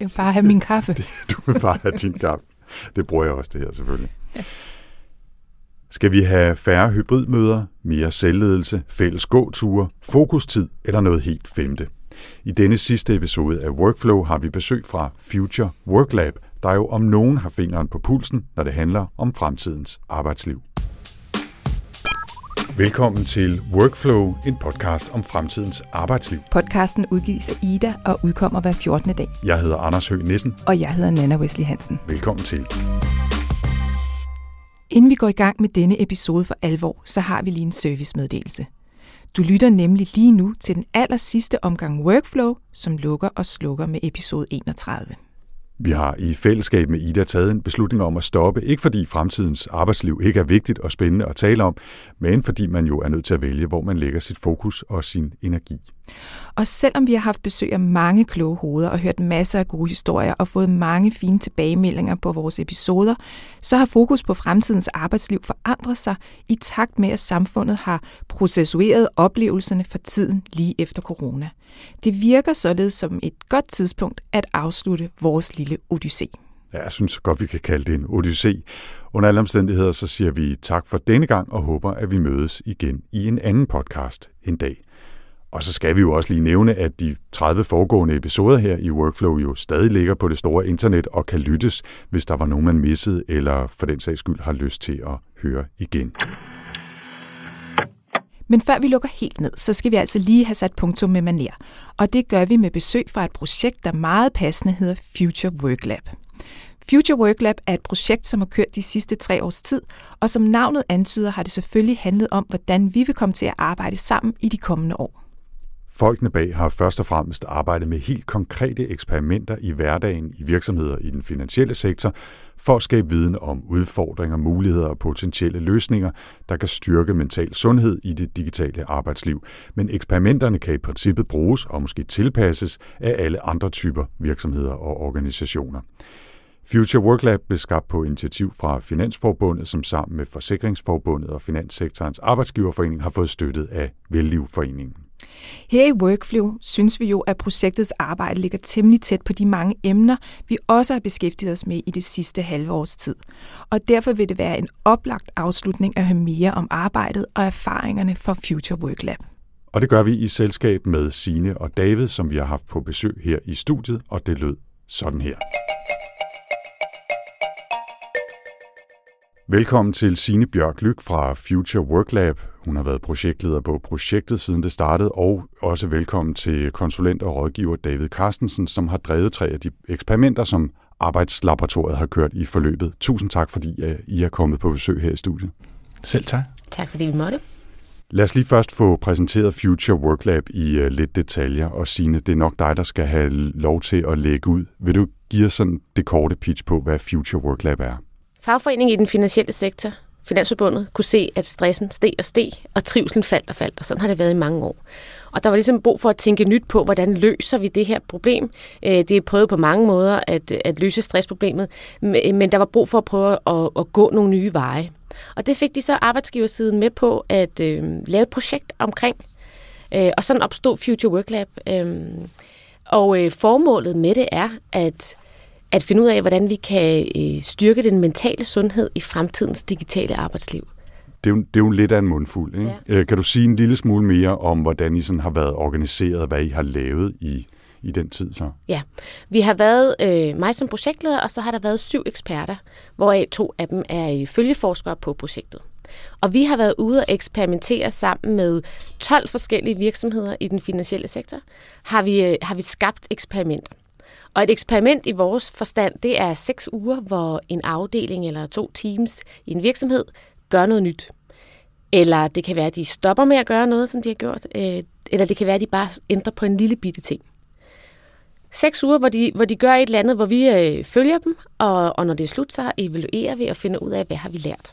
Jeg vil bare have min kaffe. du vil bare have din kaffe. Det bruger jeg også, det her selvfølgelig. Ja. Skal vi have færre hybridmøder, mere selvledelse, fælles gåture, fokustid eller noget helt femte? I denne sidste episode af Workflow har vi besøg fra Future Work Lab, der jo om nogen har fingeren på pulsen, når det handler om fremtidens arbejdsliv. Velkommen til Workflow, en podcast om fremtidens arbejdsliv. Podcasten udgives af Ida og udkommer hver 14. dag. Jeg hedder Anders Høgh Nissen. Og jeg hedder Nana Wesley Hansen. Velkommen til. Inden vi går i gang med denne episode for alvor, så har vi lige en servicemeddelelse. Du lytter nemlig lige nu til den aller sidste omgang Workflow, som lukker og slukker med episode 31. Vi har i fællesskab med Ida taget en beslutning om at stoppe, ikke fordi fremtidens arbejdsliv ikke er vigtigt og spændende at tale om, men fordi man jo er nødt til at vælge, hvor man lægger sit fokus og sin energi. Og selvom vi har haft besøg af mange kloge hoveder og hørt masser af gode historier og fået mange fine tilbagemeldinger på vores episoder, så har fokus på fremtidens arbejdsliv forandret sig i takt med, at samfundet har processueret oplevelserne for tiden lige efter corona. Det virker således som et godt tidspunkt at afslutte vores lille odyssé. Ja, jeg synes godt, vi kan kalde det en odyssé. Under alle omstændigheder, så siger vi tak for denne gang og håber, at vi mødes igen i en anden podcast en dag. Og så skal vi jo også lige nævne, at de 30 foregående episoder her i Workflow jo stadig ligger på det store internet og kan lyttes, hvis der var nogen, man missede, eller for den sags skyld har lyst til at høre igen. Men før vi lukker helt ned, så skal vi altså lige have sat punktum med maner. Og det gør vi med besøg fra et projekt, der meget passende hedder Future Work Lab. Future Work Lab er et projekt, som har kørt de sidste tre års tid, og som navnet antyder, har det selvfølgelig handlet om, hvordan vi vil komme til at arbejde sammen i de kommende år. Folkene bag har først og fremmest arbejdet med helt konkrete eksperimenter i hverdagen i virksomheder i den finansielle sektor, for at skabe viden om udfordringer, muligheder og potentielle løsninger, der kan styrke mental sundhed i det digitale arbejdsliv. Men eksperimenterne kan i princippet bruges og måske tilpasses af alle andre typer virksomheder og organisationer. Future Work Lab blev skabt på initiativ fra Finansforbundet, som sammen med Forsikringsforbundet og Finanssektorens Arbejdsgiverforening har fået støttet af Vellivforeningen. Her i Workflow synes vi jo, at projektets arbejde ligger temmelig tæt på de mange emner, vi også har beskæftiget os med i det sidste halve års tid. Og derfor vil det være en oplagt afslutning at høre mere om arbejdet og erfaringerne fra Future Work Lab. Og det gør vi i selskab med Sine og David, som vi har haft på besøg her i studiet, og det lød sådan her. Velkommen til Sine Bjørk Lyk fra Future Work Lab. Hun har været projektleder på projektet siden det startede, og også velkommen til konsulent og rådgiver David Carstensen, som har drevet tre af de eksperimenter, som Arbejdslaboratoriet har kørt i forløbet. Tusind tak, fordi I er kommet på besøg her i studiet. Selv tak. Tak, fordi vi måtte. Lad os lige først få præsenteret Future Work Lab i uh, lidt detaljer, og Signe, det er nok dig, der skal have lov til at lægge ud. Vil du give os sådan det korte pitch på, hvad Future Work Lab er? Fagforeningen i den finansielle sektor, Finansforbundet, kunne se, at stressen steg og steg, og trivselen faldt og faldt, og sådan har det været i mange år. Og der var ligesom brug for at tænke nyt på, hvordan løser vi det her problem. Øh, det er prøvet på mange måder at, at løse stressproblemet, men der var brug for at prøve at, at gå nogle nye veje. Og det fik de så arbejdsgiversiden med på at øh, lave et projekt omkring. Øh, og sådan opstod Future Work Lab. Øh, og øh, formålet med det er at at finde ud af, hvordan vi kan øh, styrke den mentale sundhed i fremtidens digitale arbejdsliv. Det er, jo, det er jo lidt af en mundfuld. Ikke? Ja. Øh, kan du sige en lille smule mere om, hvordan I sådan har været organiseret, hvad I har lavet i, i den tid så? Ja, vi har været øh, mig som projektleder, og så har der været syv eksperter, hvoraf to af dem er følgeforskere på projektet. Og vi har været ude og eksperimentere sammen med 12 forskellige virksomheder i den finansielle sektor. Har vi, øh, har vi skabt eksperimenter. Og et eksperiment i vores forstand, det er seks uger, hvor en afdeling eller to teams i en virksomhed gør noget nyt. Eller det kan være, at de stopper med at gøre noget, som de har gjort. Øh, eller det kan være, at de bare ændrer på en lille bitte ting. Seks uger, hvor de, hvor de gør et eller andet, hvor vi øh, følger dem, og, og når det er slut, så evaluerer vi og finder ud af, hvad har vi lært.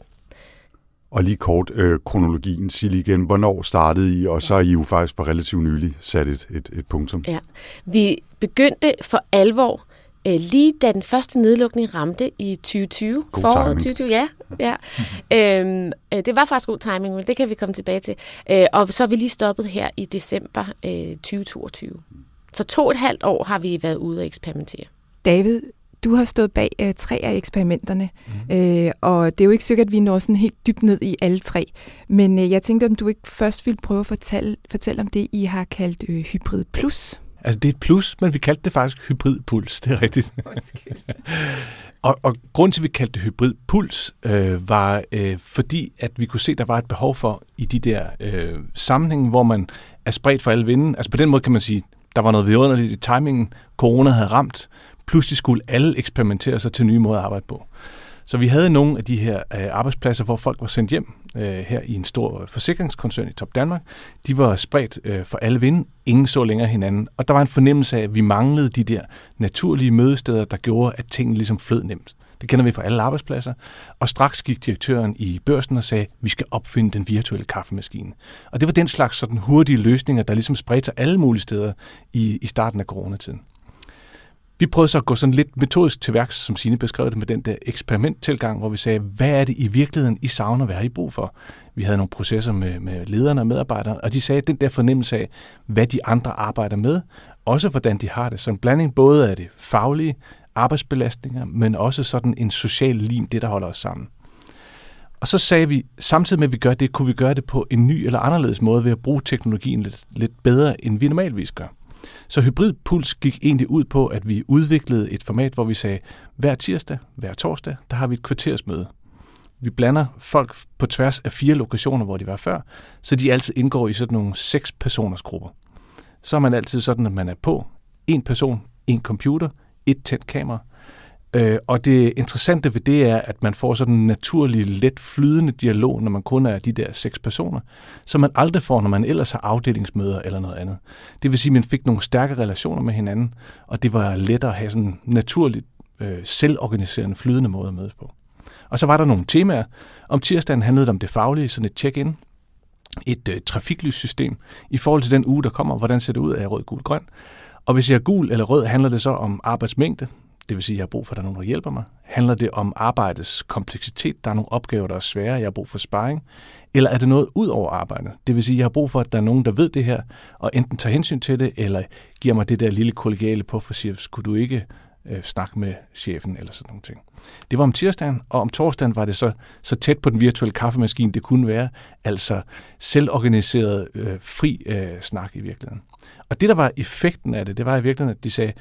Og lige kort øh, kronologien, sig lige igen, hvornår startede I, og så er I jo faktisk for relativt nylig sat et, et, et punktum. Ja, vi begyndte for alvor øh, lige da den første nedlukning ramte i 2020. God foråret timing. 2020, ja. ja. øhm, øh, det var faktisk god timing, men det kan vi komme tilbage til. Øh, og så er vi lige stoppet her i december øh, 2022. Så to og et halvt år har vi været ude og eksperimentere. David, du har stået bag uh, tre af eksperimenterne, mm. øh, og det er jo ikke sikkert, at vi når sådan helt dybt ned i alle tre. Men uh, jeg tænkte, om du ikke først ville prøve at fortælle, fortælle om det, I har kaldt uh, Hybrid Plus. Altså, det er et plus, men vi kaldte det faktisk hybridpuls, det er rigtigt. og, og grund til, at vi kaldte det hybridpuls, øh, var øh, fordi, at vi kunne se, at der var et behov for i de der øh, sammenhænge, hvor man er spredt for alle vinden. Altså på den måde kan man sige, der var noget vidunderligt i timingen. Corona havde ramt. Pludselig skulle alle eksperimentere sig til nye måder at arbejde på. Så vi havde nogle af de her øh, arbejdspladser, hvor folk var sendt hjem øh, her i en stor øh, forsikringskoncern i Top Danmark. De var spredt øh, for alle vinde. Ingen så længere hinanden. Og der var en fornemmelse af, at vi manglede de der naturlige mødesteder, der gjorde, at tingene ligesom flød nemt. Det kender vi fra alle arbejdspladser. Og straks gik direktøren i børsen og sagde, at vi skal opfinde den virtuelle kaffemaskine. Og det var den slags sådan hurtige løsninger, der ligesom spredte sig alle mulige steder i, i starten af coronatiden. Vi prøvede så at gå sådan lidt metodisk til værks, som Signe beskrev det med den der eksperimenttilgang, hvor vi sagde, hvad er det i virkeligheden, I savner, hvad har I brug for? Vi havde nogle processer med, med lederne og medarbejdere, og de sagde, den der fornemmelse af, hvad de andre arbejder med, også hvordan de har det. Så en blanding både af det faglige, arbejdsbelastninger, men også sådan en social lim, det der holder os sammen. Og så sagde vi, samtidig med at vi gør det, kunne vi gøre det på en ny eller anderledes måde ved at bruge teknologien lidt, lidt bedre, end vi normalvis gør. Så Hybridpuls gik egentlig ud på, at vi udviklede et format, hvor vi sagde, hver tirsdag, hver torsdag, der har vi et kvartersmøde. Vi blander folk på tværs af fire lokationer, hvor de var før, så de altid indgår i sådan nogle seks personers grupper. Så er man altid sådan, at man er på en person, en computer, et tændt kamera. Øh, og det interessante ved det er, at man får sådan en naturlig, let flydende dialog, når man kun er de der seks personer, som man aldrig får, når man ellers har afdelingsmøder eller noget andet. Det vil sige, at man fik nogle stærke relationer med hinanden, og det var lettere at have sådan en naturligt, øh, selvorganiserende, flydende måde at mødes på. Og så var der nogle temaer. Om tirsdagen handlede det om det faglige, sådan et check-in, et øh, trafiklyssystem i forhold til den uge, der kommer. Hvordan ser det ud af rød, gul, grøn? Og hvis jeg er gul eller rød, handler det så om arbejdsmængde, det vil sige, at jeg har brug for, at der er nogen, der hjælper mig. Handler det om arbejdets kompleksitet? Der er nogle opgaver, der er svære, jeg har brug for sparring. Eller er det noget ud over arbejdet? Det vil sige, at jeg har brug for, at der er nogen, der ved det her, og enten tager hensyn til det, eller giver mig det der lille kollegiale på, for siger, skulle du ikke øh, snakke med chefen eller sådan nogle ting. Det var om tirsdagen, og om torsdagen var det så, så tæt på den virtuelle kaffemaskine, det kunne være, altså selvorganiseret øh, fri øh, snak i virkeligheden. Og det, der var effekten af det, det var i virkeligheden, at de sagde,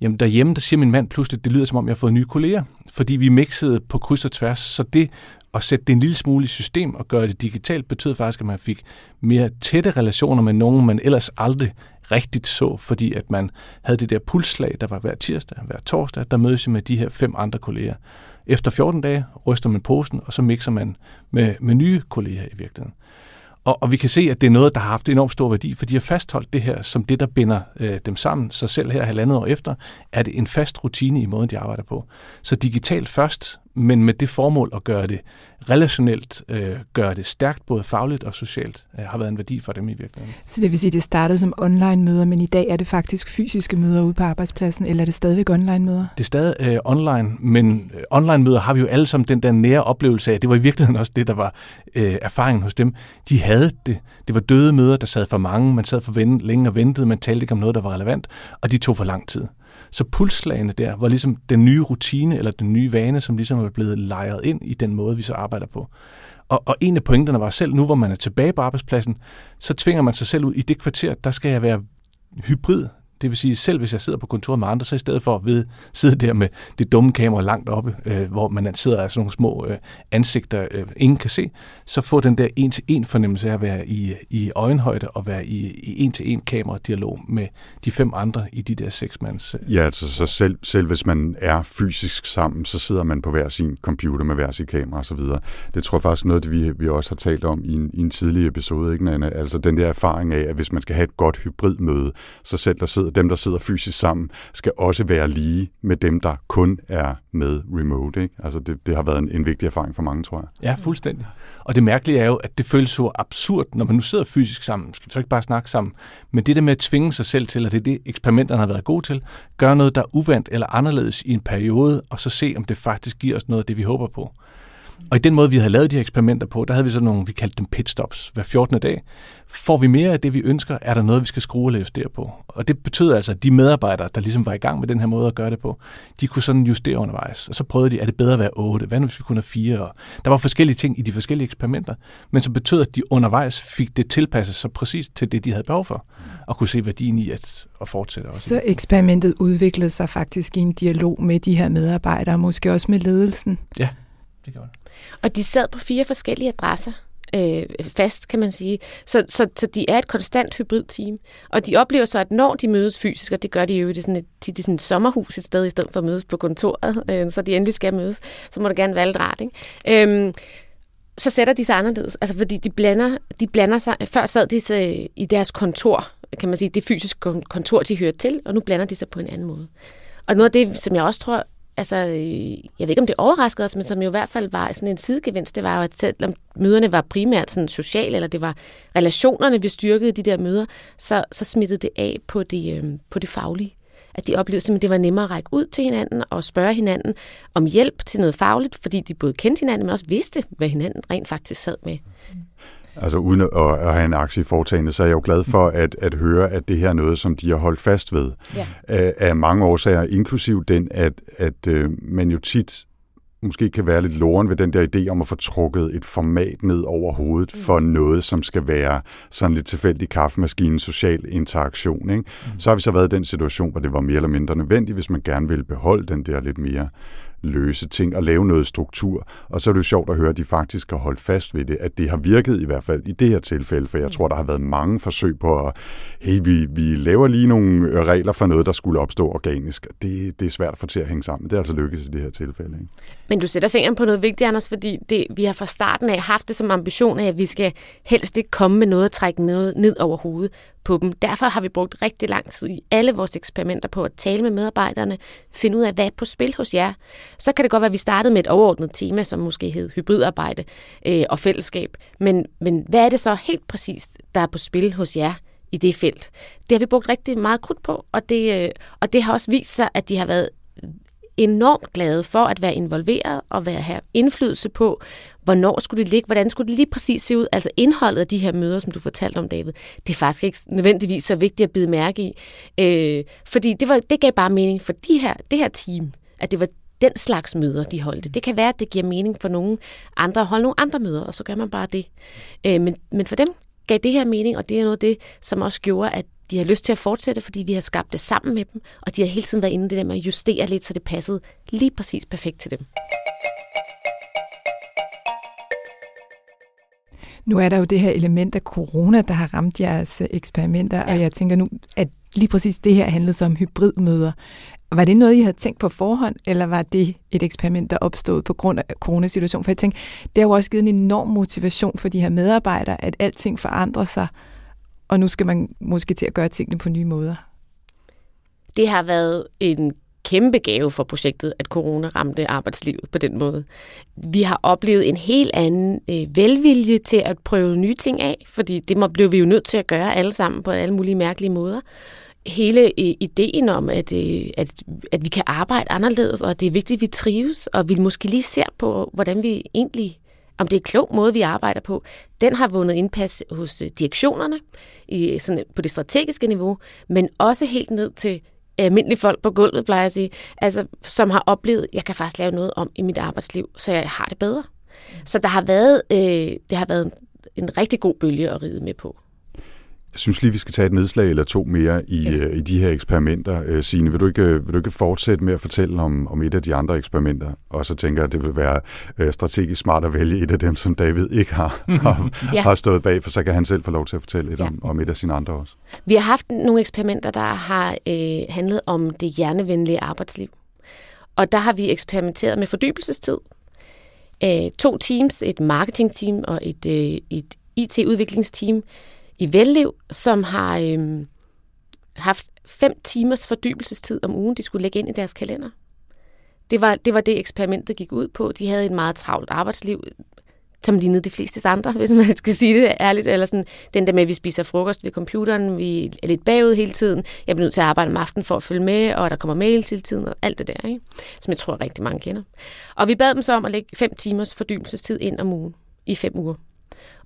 jamen derhjemme, der siger min mand pludselig, det lyder som om, jeg har fået nye kolleger, fordi vi mixede på kryds og tværs, så det at sætte det en lille smule i system og gøre det digitalt, betød faktisk, at man fik mere tætte relationer med nogen, man ellers aldrig rigtigt så, fordi at man havde det der pulslag, der var hver tirsdag, hver torsdag, der mødes med de her fem andre kolleger. Efter 14 dage ryster man posen, og så mixer man med, med nye kolleger i virkeligheden. Og, og vi kan se, at det er noget, der har haft enormt stor værdi, for de har fastholdt det her som det, der binder øh, dem sammen. Så selv her halvandet år efter, er det en fast rutine i måden, de arbejder på. Så digitalt først, men med det formål at gøre det relationelt, øh, gøre det stærkt, både fagligt og socialt, øh, har været en værdi for dem i virkeligheden. Så det vil sige, at det startede som online-møder, men i dag er det faktisk fysiske møder ude på arbejdspladsen, eller er det stadigvæk online-møder? Det er stadig øh, online, men øh, online-møder har vi jo alle sammen den der nære oplevelse af, det var i virkeligheden også det, der var øh, erfaringen hos dem. De havde det. Det var døde møder, der sad for mange, man sad for længe og ventede, man talte ikke om noget, der var relevant, og de tog for lang tid. Så pulslagene der var ligesom den nye rutine eller den nye vane, som ligesom er blevet lejret ind i den måde, vi så arbejder på. Og, og en af pointerne var selv, nu hvor man er tilbage på arbejdspladsen, så tvinger man sig selv ud i det kvarter, der skal jeg være hybrid. Det vil sige, selv hvis jeg sidder på kontoret med andre, så i stedet for at ved, sidde der med det dumme kamera langt oppe, øh, hvor man sidder af sådan nogle små øh, ansigter, øh, ingen kan se, så få den der en-til-en fornemmelse af at være i, i øjenhøjde og være i, i en-til-en kamera-dialog med de fem andre i de der seks mands. Øh. Ja, altså så selv, selv hvis man er fysisk sammen, så sidder man på hver sin computer med hver sin kamera osv. Det tror jeg faktisk noget, vi, vi også har talt om i en, i en tidlig episode, ikke, Nana? Altså den der erfaring af, at hvis man skal have et godt hybridmøde, så selv der sidder sidder, dem, der sidder fysisk sammen, skal også være lige med dem, der kun er med remote. Ikke? Altså det, det har været en, en vigtig erfaring for mange, tror jeg. Ja, fuldstændig. Og det mærkelige er jo, at det føles så absurd, når man nu sidder fysisk sammen. Skal vi så ikke bare snakke sammen? Men det der med at tvinge sig selv til, at det er det, eksperimenterne har været gode til, gøre noget, der er uvandt eller anderledes i en periode, og så se, om det faktisk giver os noget af det, vi håber på. Og i den måde, vi havde lavet de her eksperimenter på, der havde vi så nogle, vi kaldte dem pitstops. Hver 14. dag får vi mere af det, vi ønsker, er der noget, vi skal skrue eller justere på. Og det betød altså, at de medarbejdere, der ligesom var i gang med den her måde at gøre det på, de kunne sådan justere undervejs. Og så prøvede de, er det bedre at være 8? Hvad nu, hvis vi kunne have 4? Og der var forskellige ting i de forskellige eksperimenter, men så betød, at de undervejs fik det tilpasset så præcis til det, de havde behov for, og kunne se værdien i at, at fortsætte. Også. Så eksperimentet udviklede sig faktisk i en dialog med de her medarbejdere, måske også med ledelsen? Ja, det gjorde det. Og de sad på fire forskellige adresser øh, fast, kan man sige. Så, så, så de er et konstant hybridteam. Og de oplever så, at når de mødes fysisk, og det gør de jo i sådan et, tit er sådan et sommerhus et sted, i stedet for at mødes på kontoret, øh, så de endelig skal mødes, så må det gerne være lidt rart. Ikke? Øh, så sætter de sig anderledes. Altså, fordi de blander, de blander sig. Før sad de sig i deres kontor, kan man sige, det fysiske kontor, de hører til, og nu blander de sig på en anden måde. Og noget af det, som jeg også tror altså, øh, jeg ved ikke, om det overraskede os, men som jo i hvert fald var sådan en sidegevinst, det var jo, at selvom møderne var primært sådan sociale, eller det var relationerne, vi styrkede de der møder, så, så smittede det af på det, øh, på det faglige. At de oplevede at det var nemmere at række ud til hinanden og spørge hinanden om hjælp til noget fagligt, fordi de både kendte hinanden, men også vidste, hvad hinanden rent faktisk sad med. Altså uden at, at have en aktie i foretagendet, så er jeg jo glad for at, at høre, at det her er noget, som de har holdt fast ved. Ja. Af, af mange årsager, inklusiv den, at, at øh, man jo tit måske kan være lidt loren ved den der idé om at få trukket et format ned over hovedet mm. for noget, som skal være sådan lidt tilfældig kaffemaskine, social interaktion. Ikke? Mm. Så har vi så været i den situation, hvor det var mere eller mindre nødvendigt, hvis man gerne vil beholde den der lidt mere løse ting og lave noget struktur. Og så er det jo sjovt at høre, at de faktisk har holdt fast ved det, at det har virket i hvert fald i det her tilfælde, for jeg mm. tror, der har været mange forsøg på at, hey, vi, vi laver lige nogle regler for noget, der skulle opstå organisk. Det, det er svært at få til at hænge sammen. Det er altså lykkedes i det her tilfælde. Ikke? Men du sætter fingeren på noget vigtigt, Anders, fordi det, vi har fra starten af haft det som ambition af, at vi skal helst ikke komme med noget og trække noget ned over hovedet på dem. Derfor har vi brugt rigtig lang tid i alle vores eksperimenter på at tale med medarbejderne, finde ud af, hvad er på spil hos jer. Så kan det godt være, at vi startede med et overordnet tema, som måske hed hybridarbejde øh, og fællesskab. Men, men hvad er det så helt præcist, der er på spil hos jer i det felt? Det har vi brugt rigtig meget krudt på, og det, øh, og det har også vist sig, at de har været enormt glade for at være involveret og være have indflydelse på, hvornår skulle det ligge, hvordan skulle det lige præcis se ud. Altså indholdet af de her møder, som du fortalte om, David, det er faktisk ikke nødvendigvis så vigtigt at bide mærke i. Øh, fordi det, var, det gav bare mening for de her, det her team, at det var den slags møder, de holdte. Det kan være, at det giver mening for nogle andre at holde nogle andre møder, og så gør man bare det. Øh, men, men for dem gav det her mening, og det er noget af det, som også gjorde, at de har lyst til at fortsætte, fordi vi har skabt det sammen med dem, og de har hele tiden været inde i det der med at justere lidt, så det passede lige præcis perfekt til dem. Nu er der jo det her element af corona, der har ramt jeres eksperimenter, ja. og jeg tænker nu, at lige præcis det her handlede så om hybridmøder. Var det noget, I havde tænkt på forhånd, eller var det et eksperiment, der opstod på grund af coronasituationen? For jeg tænker, det har jo også givet en enorm motivation for de her medarbejdere, at alting forandrer sig, og nu skal man måske til at gøre tingene på nye måder. Det har været en kæmpe gave for projektet, at corona ramte arbejdslivet på den måde. Vi har oplevet en helt anden øh, velvilje til at prøve nye ting af, fordi det må, blev vi jo nødt til at gøre alle sammen på alle mulige mærkelige måder. Hele øh, ideen om, at, øh, at, at vi kan arbejde anderledes, og at det er vigtigt, at vi trives, og vi måske lige ser på, hvordan vi egentlig om det er klog måde, vi arbejder på, den har vundet indpas hos øh, direktionerne i, sådan på det strategiske niveau, men også helt ned til almindelige folk på gulvet, plejer jeg at sige, altså, som har oplevet, at jeg kan faktisk lave noget om i mit arbejdsliv, så jeg har det bedre. Så der har været, øh, det har været en rigtig god bølge at ride med på. Jeg synes lige, vi skal tage et nedslag eller to mere i, ja. øh, i de her eksperimenter. Øh, Signe, vil du, ikke, vil du ikke fortsætte med at fortælle om, om et af de andre eksperimenter? Og så tænker jeg, at det vil være øh, strategisk smart at vælge et af dem, som David ikke har, har, ja. har stået bag, for så kan han selv få lov til at fortælle lidt ja. om, om et af sine andre også. Vi har haft nogle eksperimenter, der har øh, handlet om det hjernevenlige arbejdsliv. Og der har vi eksperimenteret med fordybelsestid. Øh, to teams, et marketingteam og et, øh, et IT-udviklingsteam, i Vellev, som har øh, haft fem timers fordybelsestid om ugen, de skulle lægge ind i deres kalender. Det var, det var det, eksperimentet gik ud på. De havde et meget travlt arbejdsliv. som lignede de fleste andre, hvis man skal sige det ærligt. Eller sådan, den der med, at vi spiser frokost ved computeren, vi er lidt bagud hele tiden. Jeg bliver nødt til at arbejde om aftenen for at følge med, og der kommer mail til tiden, og alt det der, ikke? som jeg tror rigtig mange kender. Og vi bad dem så om at lægge fem timers fordybelsestid ind om ugen i fem uger.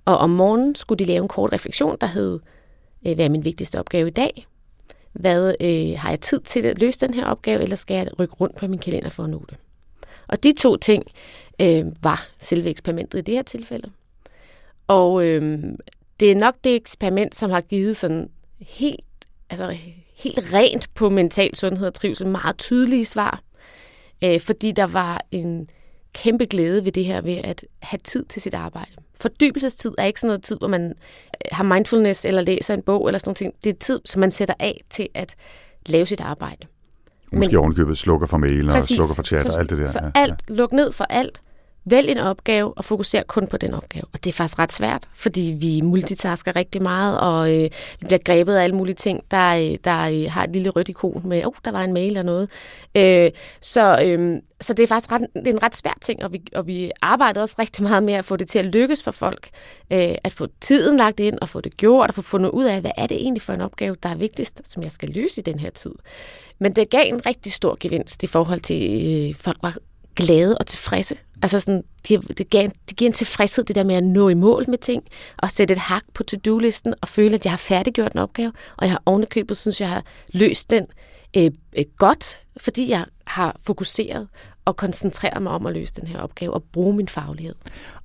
Og om morgenen skulle de lave en kort refleksion, der hed, øh, hvad er min vigtigste opgave i dag? Hvad øh, har jeg tid til at løse den her opgave, eller skal jeg rykke rundt på min kalender for at nå det? Og de to ting øh, var selve eksperimentet i det her tilfælde. Og øh, det er nok det eksperiment, som har givet sådan helt, altså helt rent på mental sundhed og trivsel meget tydelige svar. Øh, fordi der var en kæmpe glæde ved det her ved at have tid til sit arbejde. Fordybelsestid er ikke sådan noget tid, hvor man øh, har mindfulness eller læser en bog eller sådan noget. Det er tid, som man sætter af til at lave sit arbejde. Måske ovenkøbet slukker for mail og slukker for chat og alt det der. Så ja, alt, ja. luk ned for alt, Vælg en opgave og fokuser kun på den opgave. Og det er faktisk ret svært, fordi vi multitasker rigtig meget, og øh, vi bliver grebet af alle mulige ting, der, øh, der øh, har et lille rødt ikon med, oh, der var en mail eller noget. Øh, så, øh, så det er faktisk ret, det er en ret svær ting, og vi, og vi arbejder også rigtig meget med at få det til at lykkes for folk. Øh, at få tiden lagt ind og få det gjort, og få fundet ud af, hvad er det egentlig for en opgave, der er vigtigst, som jeg skal løse i den her tid. Men det gav en rigtig stor gevinst i forhold til, øh, folk var glade og tilfredse. Altså sådan, det, det, giver, det giver en tilfredshed, det der med at nå i mål med ting, og sætte et hak på to-do-listen, og føle, at jeg har færdiggjort en opgave, og jeg har ovenikøbet, synes jeg har løst den øh, øh, godt, fordi jeg har fokuseret og koncentreret mig om at løse den her opgave og bruge min faglighed.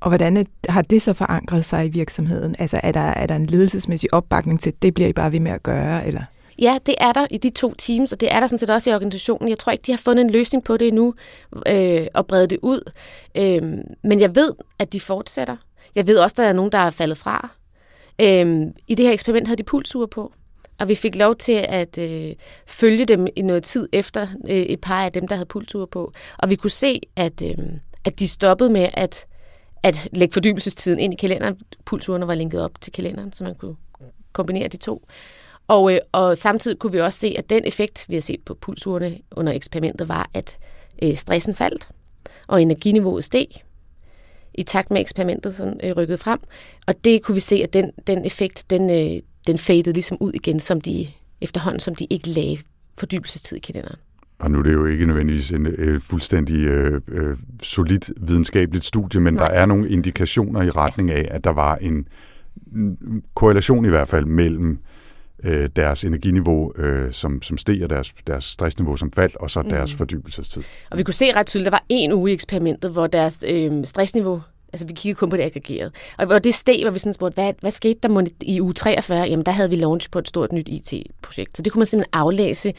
Og hvordan har det så forankret sig i virksomheden? Altså er der, er der en ledelsesmæssig opbakning til, at det bliver I bare ved med at gøre, eller? Ja, det er der i de to teams, og det er der sådan set også i organisationen. Jeg tror ikke, de har fundet en løsning på det endnu øh, og brede det ud. Øh, men jeg ved, at de fortsætter. Jeg ved også, at der er nogen, der er faldet fra. Øh, I det her eksperiment havde de pulsure på, og vi fik lov til at øh, følge dem i noget tid efter øh, et par af dem, der havde pulsure på. Og vi kunne se, at, øh, at de stoppede med at, at lægge fordybelsestiden ind i kalenderen. Pulsurene var linket op til kalenderen, så man kunne kombinere de to. Og, øh, og samtidig kunne vi også se, at den effekt, vi har set på pulsurene under eksperimentet, var, at øh, stressen faldt, og energiniveauet steg i takt med eksperimentet sådan, øh, rykkede frem. Og det kunne vi se, at den, den effekt, den, øh, den fadede ligesom ud igen, som de, efterhånden som de ikke lagde fordybelsestid i kalenderen. Og nu er det jo ikke nødvendigvis en øh, fuldstændig øh, øh, solid videnskabeligt studie, men Nej. der er nogle indikationer i retning af, at der var en korrelation i hvert fald mellem øh, deres energiniveau, øh, som, som steg, og deres, deres stressniveau, som faldt, og så deres mm. fordybelsestid. Og vi kunne se ret tydeligt, der var en uge i eksperimentet, hvor deres øh, stressniveau Altså, vi kiggede kun på det aggregeret. Og, og det steg, hvor vi sådan spurgte, hvad, hvad skete der i uge 43? Jamen, der havde vi launch på et stort nyt IT-projekt. Så det kunne man simpelthen aflæse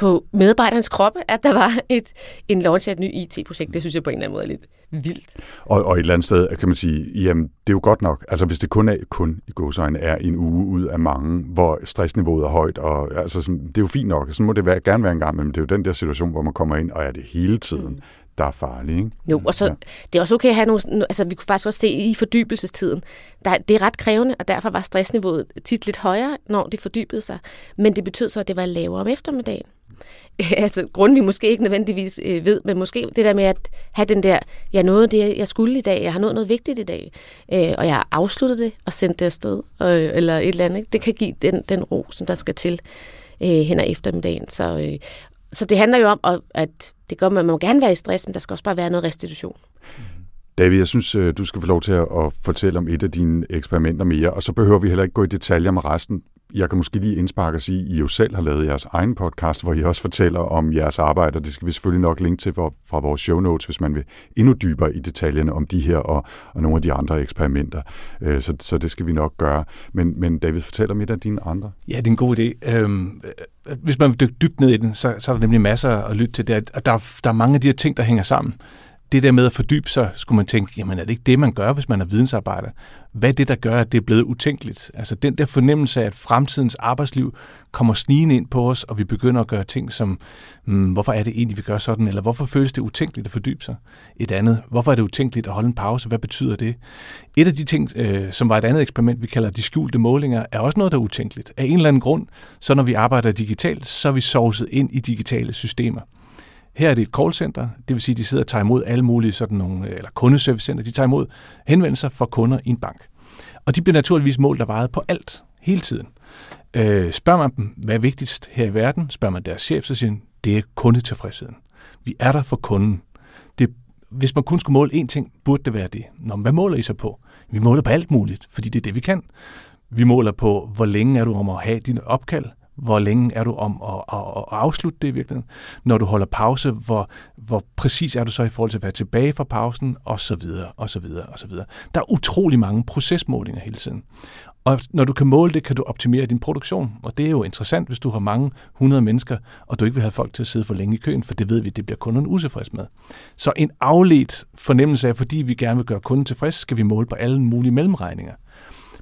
på medarbejderens kroppe, at der var et, en launch af et nyt IT-projekt. Det synes jeg på en eller anden måde er lidt vildt. Og, og et eller andet sted kan man sige, jamen det er jo godt nok. Altså hvis det kun er, kun i godsøjne er en uge ud af mange, hvor stressniveauet er højt, og altså, sådan, det er jo fint nok. Sådan må det være, gerne være en gang, men det er jo den der situation, hvor man kommer ind, og er det hele tiden. Mm der er farlige. Ikke? Jo, og så ja. det er også okay at have nogle, altså vi kunne faktisk også se i fordybelsestiden, der, det er ret krævende, og derfor var stressniveauet tit lidt højere, når de fordybede sig, men det betød så, at det var lavere om eftermiddagen. altså grund vi måske ikke nødvendigvis øh, ved, men måske det der med at have den der, jeg nåede det, jeg skulle i dag, jeg har nået noget vigtigt i dag, øh, og jeg har afsluttet det og sendt det afsted, øh, eller et eller andet. Det kan give den, den ro, som der skal til øh, hen ad eftermiddagen. Så, øh, så det handler jo om, at det gør, at man må gerne være i stress, men der skal også bare være noget restitution. Mm. David, jeg synes, øh, du skal få lov til at fortælle om et af dine eksperimenter mere, og så behøver vi heller ikke gå i detaljer med resten. Jeg kan måske lige indsparke og sige, at I jo selv har lavet jeres egen podcast, hvor I også fortæller om jeres arbejde, og det skal vi selvfølgelig nok linke til fra vores show notes, hvis man vil endnu dybere i detaljerne om de her og, og nogle af de andre eksperimenter. Øh, så, så det skal vi nok gøre. Men, men David, fortæl om et af dine andre. Ja, det er en god idé. Øhm, hvis man vil dykke dybt ned i den, så, så er der nemlig masser at lytte til. Der, der, der er mange af de her ting, der hænger sammen det der med at fordybe sig, skulle man tænke, jamen er det ikke det, man gør, hvis man er vidensarbejder? Hvad er det, der gør, at det er blevet utænkeligt? Altså den der fornemmelse af, at fremtidens arbejdsliv kommer snigende ind på os, og vi begynder at gøre ting som, hmm, hvorfor er det egentlig, vi gør sådan? Eller hvorfor føles det utænkeligt at fordybe sig? Et andet, hvorfor er det utænkeligt at holde en pause? Hvad betyder det? Et af de ting, øh, som var et andet eksperiment, vi kalder de skjulte målinger, er også noget, der er utænkeligt. Af en eller anden grund, så når vi arbejder digitalt, så er vi sovset ind i digitale systemer. Her er det et callcenter, det vil sige, at de sidder og tager imod alle mulige sådan nogle, øh, eller kundeservicecenter, de tager imod henvendelser fra kunder i en bank. Og de bliver naturligvis målt og vejet på alt, hele tiden. Øh, spørger man dem, hvad er vigtigst her i verden, spørger man deres chef, så siger de, det er kundetilfredsheden. Vi er der for kunden. Det, hvis man kun skulle måle én ting, burde det være det. Nå, men hvad måler I så på? Vi måler på alt muligt, fordi det er det, vi kan. Vi måler på, hvor længe er du om at have dine opkald, hvor længe er du om at, at, at afslutte det i virkeligheden. Når du holder pause, hvor, hvor præcis er du så i forhold til at være tilbage fra pausen, og så videre, og så videre, og så videre. Der er utrolig mange procesmålinger hele tiden. Og når du kan måle det, kan du optimere din produktion. Og det er jo interessant, hvis du har mange hundrede mennesker, og du ikke vil have folk til at sidde for længe i køen, for det ved vi, det bliver kunden utilfreds med. Så en afledt fornemmelse af, fordi vi gerne vil gøre kunden tilfreds, skal vi måle på alle mulige mellemregninger.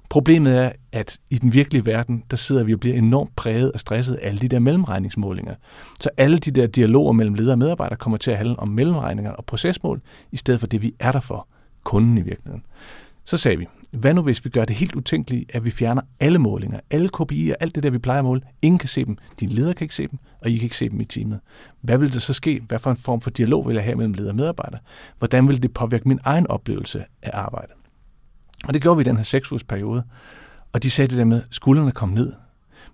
Problemet er, at i den virkelige verden, der sidder vi og bliver enormt præget og stresset af alle de der mellemregningsmålinger. Så alle de der dialoger mellem ledere og medarbejdere kommer til at handle om mellemregninger og procesmål, i stedet for det, vi er der for, kunden i virkeligheden. Så sagde vi, hvad nu hvis vi gør det helt utænkeligt, at vi fjerner alle målinger, alle KPI'er, alt det der, vi plejer at måle. Ingen kan se dem. Din leder kan ikke se dem, og I kan ikke se dem i teamet. Hvad vil det så ske? Hvad for en form for dialog vil jeg have mellem leder og medarbejder? Hvordan vil det påvirke min egen oplevelse af arbejdet? Og det gjorde vi i den her seks ugers periode. Og de sagde det der med, at skuldrene kom ned.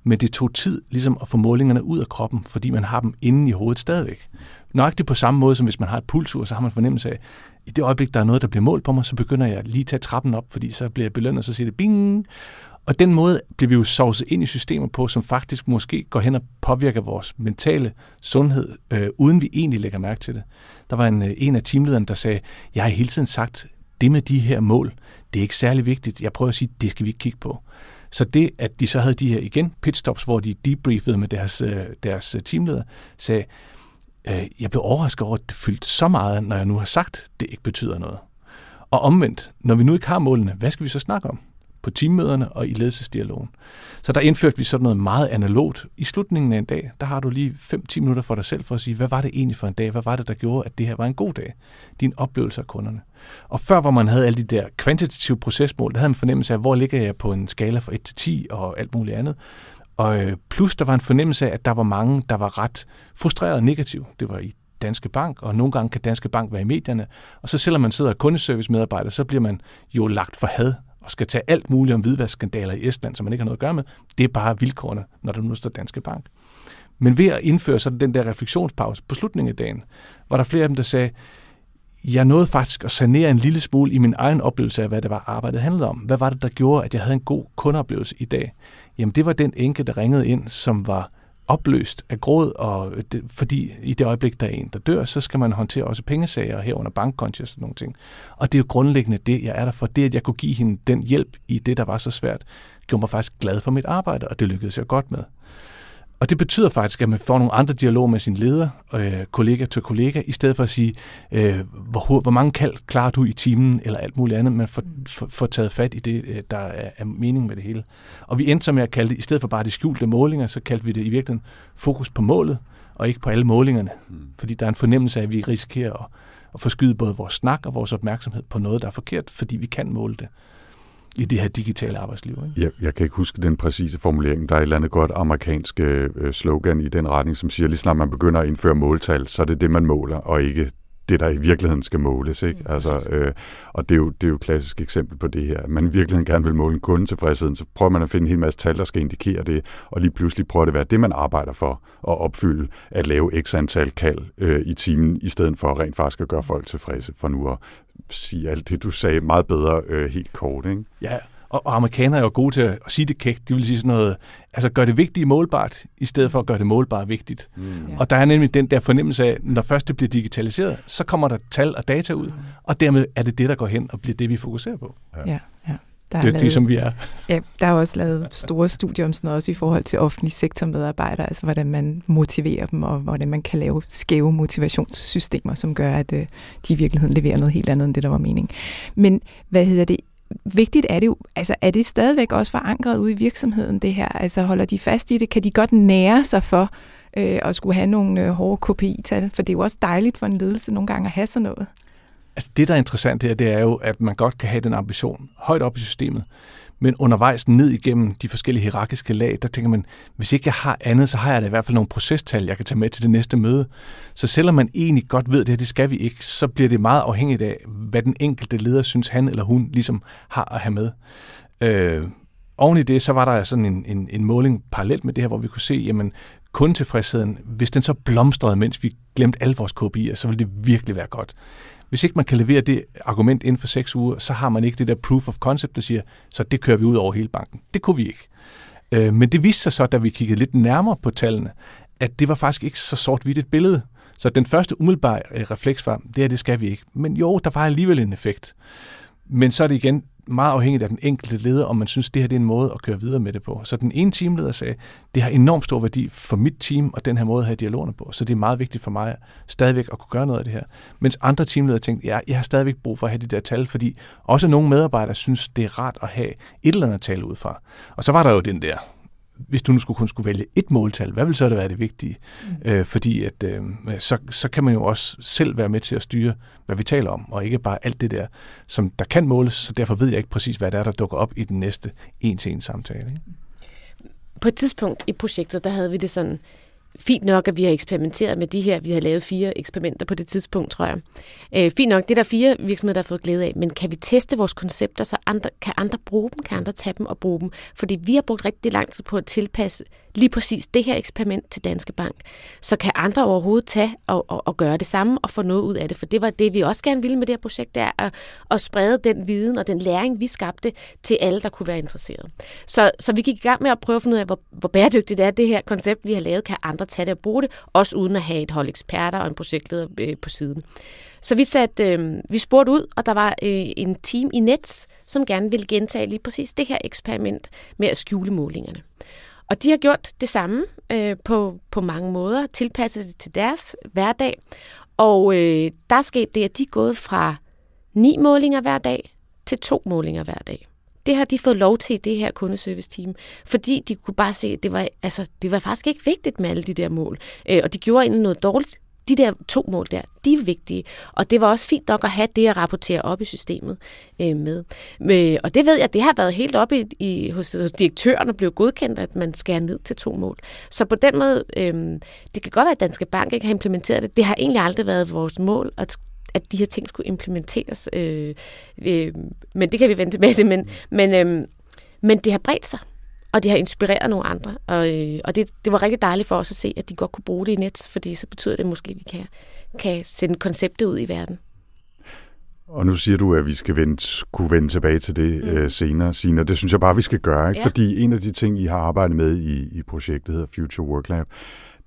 Men det tog tid ligesom at få målingerne ud af kroppen, fordi man har dem inde i hovedet stadigvæk. Nøjagtigt på samme måde, som hvis man har et pulsur, så har man fornemmelse af, i det øjeblik, der er noget, der bliver målt på mig, så begynder jeg lige at tage trappen op, fordi så bliver jeg belønnet, og så siger det bing. Og den måde bliver vi jo sovset ind i systemer på, som faktisk måske går hen og påvirker vores mentale sundhed, øh, uden vi egentlig lægger mærke til det. Der var en, øh, en af teamlederne, der sagde, jeg har hele tiden sagt, det med de her mål, det er ikke særlig vigtigt. Jeg prøver at sige, det skal vi ikke kigge på. Så det, at de så havde de her igen pitstops, hvor de debriefede med deres, øh, deres teamleder, sagde, øh, jeg blev overrasket over, at det fyldte så meget, når jeg nu har sagt, det ikke betyder noget. Og omvendt, når vi nu ikke har målene, hvad skal vi så snakke om? På teammøderne og i ledelsesdialogen. Så der indførte vi sådan noget meget analogt. I slutningen af en dag, der har du lige 5-10 minutter for dig selv for at sige, hvad var det egentlig for en dag? Hvad var det, der gjorde, at det her var en god dag? Din oplevelse af kunderne. Og før, hvor man havde alle de der kvantitative procesmål, der havde man fornemmelse af, hvor ligger jeg på en skala fra 1 til 10 og alt muligt andet. Og øh, plus der var en fornemmelse af, at der var mange, der var ret frustreret og negativ. Det var i Danske Bank, og nogle gange kan Danske Bank være i medierne. Og så selvom man sidder kundeservice-medarbejder, så bliver man jo lagt for had og skal tage alt muligt om hvidvaskskandaler i Estland, som man ikke har noget at gøre med. Det er bare vilkårene, når der nu står Danske Bank. Men ved at indføre så den der refleksionspause på slutningen af dagen, var der flere af dem, der sagde, jeg nåede faktisk at sanere en lille smule i min egen oplevelse af, hvad det var, arbejdet handlede om. Hvad var det, der gjorde, at jeg havde en god kundeoplevelse i dag? Jamen, det var den enke, der ringede ind, som var opløst af gråd, og det, fordi i det øjeblik, der er en, der dør, så skal man håndtere også pengesager herunder bankkonti og sådan nogle ting. Og det er jo grundlæggende det, jeg er der for. Det, at jeg kunne give hende den hjælp i det, der var så svært, gjorde mig faktisk glad for mit arbejde, og det lykkedes jeg godt med. Og det betyder faktisk, at man får nogle andre dialoger med sin leder, øh, kollega til kollega, i stedet for at sige, øh, hvor, hvor mange kald klarer du i timen, eller alt muligt andet. Man får, for, for taget fat i det, øh, der er, er mening med det hele. Og vi endte så med at kalde det, i stedet for bare de skjulte målinger, så kaldte vi det i virkeligheden fokus på målet, og ikke på alle målingerne. Mm. Fordi der er en fornemmelse af, at vi risikerer at, at forskyde både vores snak og vores opmærksomhed på noget, der er forkert, fordi vi kan måle det i det her digitale arbejdsliv. Ikke? Jeg, jeg kan ikke huske den præcise formulering. Der er et eller andet godt amerikansk øh, øh slogan i den retning, som siger, lige snart man begynder at indføre måltal, så er det det, man måler, og ikke det, der i virkeligheden skal måles. Ikke? Mm, altså, øh, og det er, jo, det er jo et klassisk eksempel på det her. Man i virkeligheden gerne vil måle en kundetilfredsheden, så prøver man at finde en hel masse tal, der skal indikere det, og lige pludselig prøver det at være det, man arbejder for at opfylde, at lave x antal kald øh, i timen, i stedet for rent faktisk at gøre folk tilfredse, for nu at sige alt det, du sagde meget bedre øh, helt kort. Ikke? Ja, og, og amerikanere er jo gode til at sige det kægt. De vil sige sådan noget, altså gør det vigtigt målbart, i stedet for at gøre det målbart vigtigt. Mm. Og der er nemlig den der fornemmelse af, når først det bliver digitaliseret, så kommer der tal og data ud, mm. og dermed er det det, der går hen og bliver det, vi fokuserer på. Ja, ja. ja. Der er Dygtige, som vi er. Ja, der er også lavet store studier om sådan noget, også i forhold til offentlige sektormedarbejdere, altså hvordan man motiverer dem, og hvordan man kan lave skæve motivationssystemer, som gør, at øh, de i virkeligheden leverer noget helt andet, end det, der var mening. Men hvad hedder det? Vigtigt er det jo, altså er det stadigvæk også forankret ude i virksomheden, det her? Altså holder de fast i det? Kan de godt nære sig for øh, at skulle have nogle øh, hårde KPI-tal? For det er jo også dejligt for en ledelse nogle gange at have sådan noget. Altså det, der er interessant her, det er jo, at man godt kan have den ambition højt op i systemet, men undervejs ned igennem de forskellige hierarkiske lag, der tænker man, hvis ikke jeg har andet, så har jeg da i hvert fald nogle procestal, jeg kan tage med til det næste møde. Så selvom man egentlig godt ved, at det her, det skal vi ikke, så bliver det meget afhængigt af, hvad den enkelte leder synes, han eller hun ligesom har at have med. Øh, oven i det, så var der sådan en, en, en måling parallelt med det her, hvor vi kunne se, jamen, kundetilfredsheden, hvis den så blomstrede, mens vi glemte alle vores KPI'er, så ville det virkelig være godt. Hvis ikke man kan levere det argument inden for seks uger, så har man ikke det der proof of concept, der siger, så det kører vi ud over hele banken. Det kunne vi ikke. Øh, men det viste sig så, da vi kiggede lidt nærmere på tallene, at det var faktisk ikke så sort-hvidt et billede. Så den første umiddelbare øh, refleks var, det her, det skal vi ikke. Men jo, der var alligevel en effekt. Men så er det igen, meget afhængigt af den enkelte leder, om man synes, det her det er en måde at køre videre med det på. Så den ene teamleder sagde, det har enormt stor værdi for mit team, og den her måde at have dialogerne på. Så det er meget vigtigt for mig stadigvæk at kunne gøre noget af det her. Mens andre teamledere tænkte, ja, jeg har stadigvæk brug for at have de der tal, fordi også nogle medarbejdere synes, det er rart at have et eller andet tal ud fra. Og så var der jo den der, hvis du nu skulle kun skulle vælge et måltal, hvad vil så det være det vigtige? Mm. Øh, fordi at, øh, så, så kan man jo også selv være med til at styre, hvad vi taler om, og ikke bare alt det der, som der kan måles, så derfor ved jeg ikke præcis, hvad der er, der dukker op i den næste en-til-en samtale. Ikke? På et tidspunkt i projektet, der havde vi det sådan, fint nok, at vi har eksperimenteret med de her. Vi har lavet fire eksperimenter på det tidspunkt, tror jeg. Øh, fint nok, det er der fire virksomheder, der har fået glæde af. Men kan vi teste vores koncepter, så andre, kan andre bruge dem? Kan andre tage dem og bruge dem? Fordi vi har brugt rigtig lang tid på at tilpasse lige præcis det her eksperiment til Danske Bank. Så kan andre overhovedet tage og, og, og gøre det samme og få noget ud af det. For det var det, vi også gerne ville med det her projekt, det er at, at sprede den viden og den læring, vi skabte til alle, der kunne være interesseret. Så, så vi gik i gang med at prøve at finde ud af, hvor, hvor bæredygtigt er det her koncept, vi har lavet. Kan andre tage det og bruge det, også uden at have et hold eksperter og en projektleder øh, på siden. Så vi, satte, øh, vi spurgte ud, og der var øh, en team i Nets, som gerne ville gentage lige præcis det her eksperiment med at skjule målingerne. Og de har gjort det samme øh, på, på mange måder, tilpasset det til deres hverdag. Og øh, der er sket det, at de er gået fra ni målinger hver dag til to målinger hver dag. Det har de fået lov til i det her kundeservice-team, fordi de kunne bare se, at det var, altså, det var faktisk ikke vigtigt med alle de der mål. Øh, og de gjorde egentlig noget dårligt de der to mål der, de er vigtige. Og det var også fint nok at have det at rapportere op i systemet øh, med. med. Og det ved jeg, det har været helt op i, i hos, hos direktøren og blev godkendt, at man skærer ned til to mål. Så på den måde, øh, det kan godt være, at Danske Bank ikke har implementeret det. Det har egentlig aldrig været vores mål at at de her ting skulle implementeres. Øh, øh, men det kan vi vende tilbage til. Men, men, øh, men det har bredt sig og det har inspireret nogle andre. Og, øh, og det, det var rigtig dejligt for os at se, at de godt kunne bruge det i net, fordi så betyder det måske, at vi kan, kan sende konceptet ud i verden. Og nu siger du, at vi skal vende, kunne vende tilbage til det mm. øh, senere, Sina. Det synes jeg bare, vi skal gøre, ikke? Ja. fordi en af de ting, I har arbejdet med i, i projektet hedder Future Work Lab,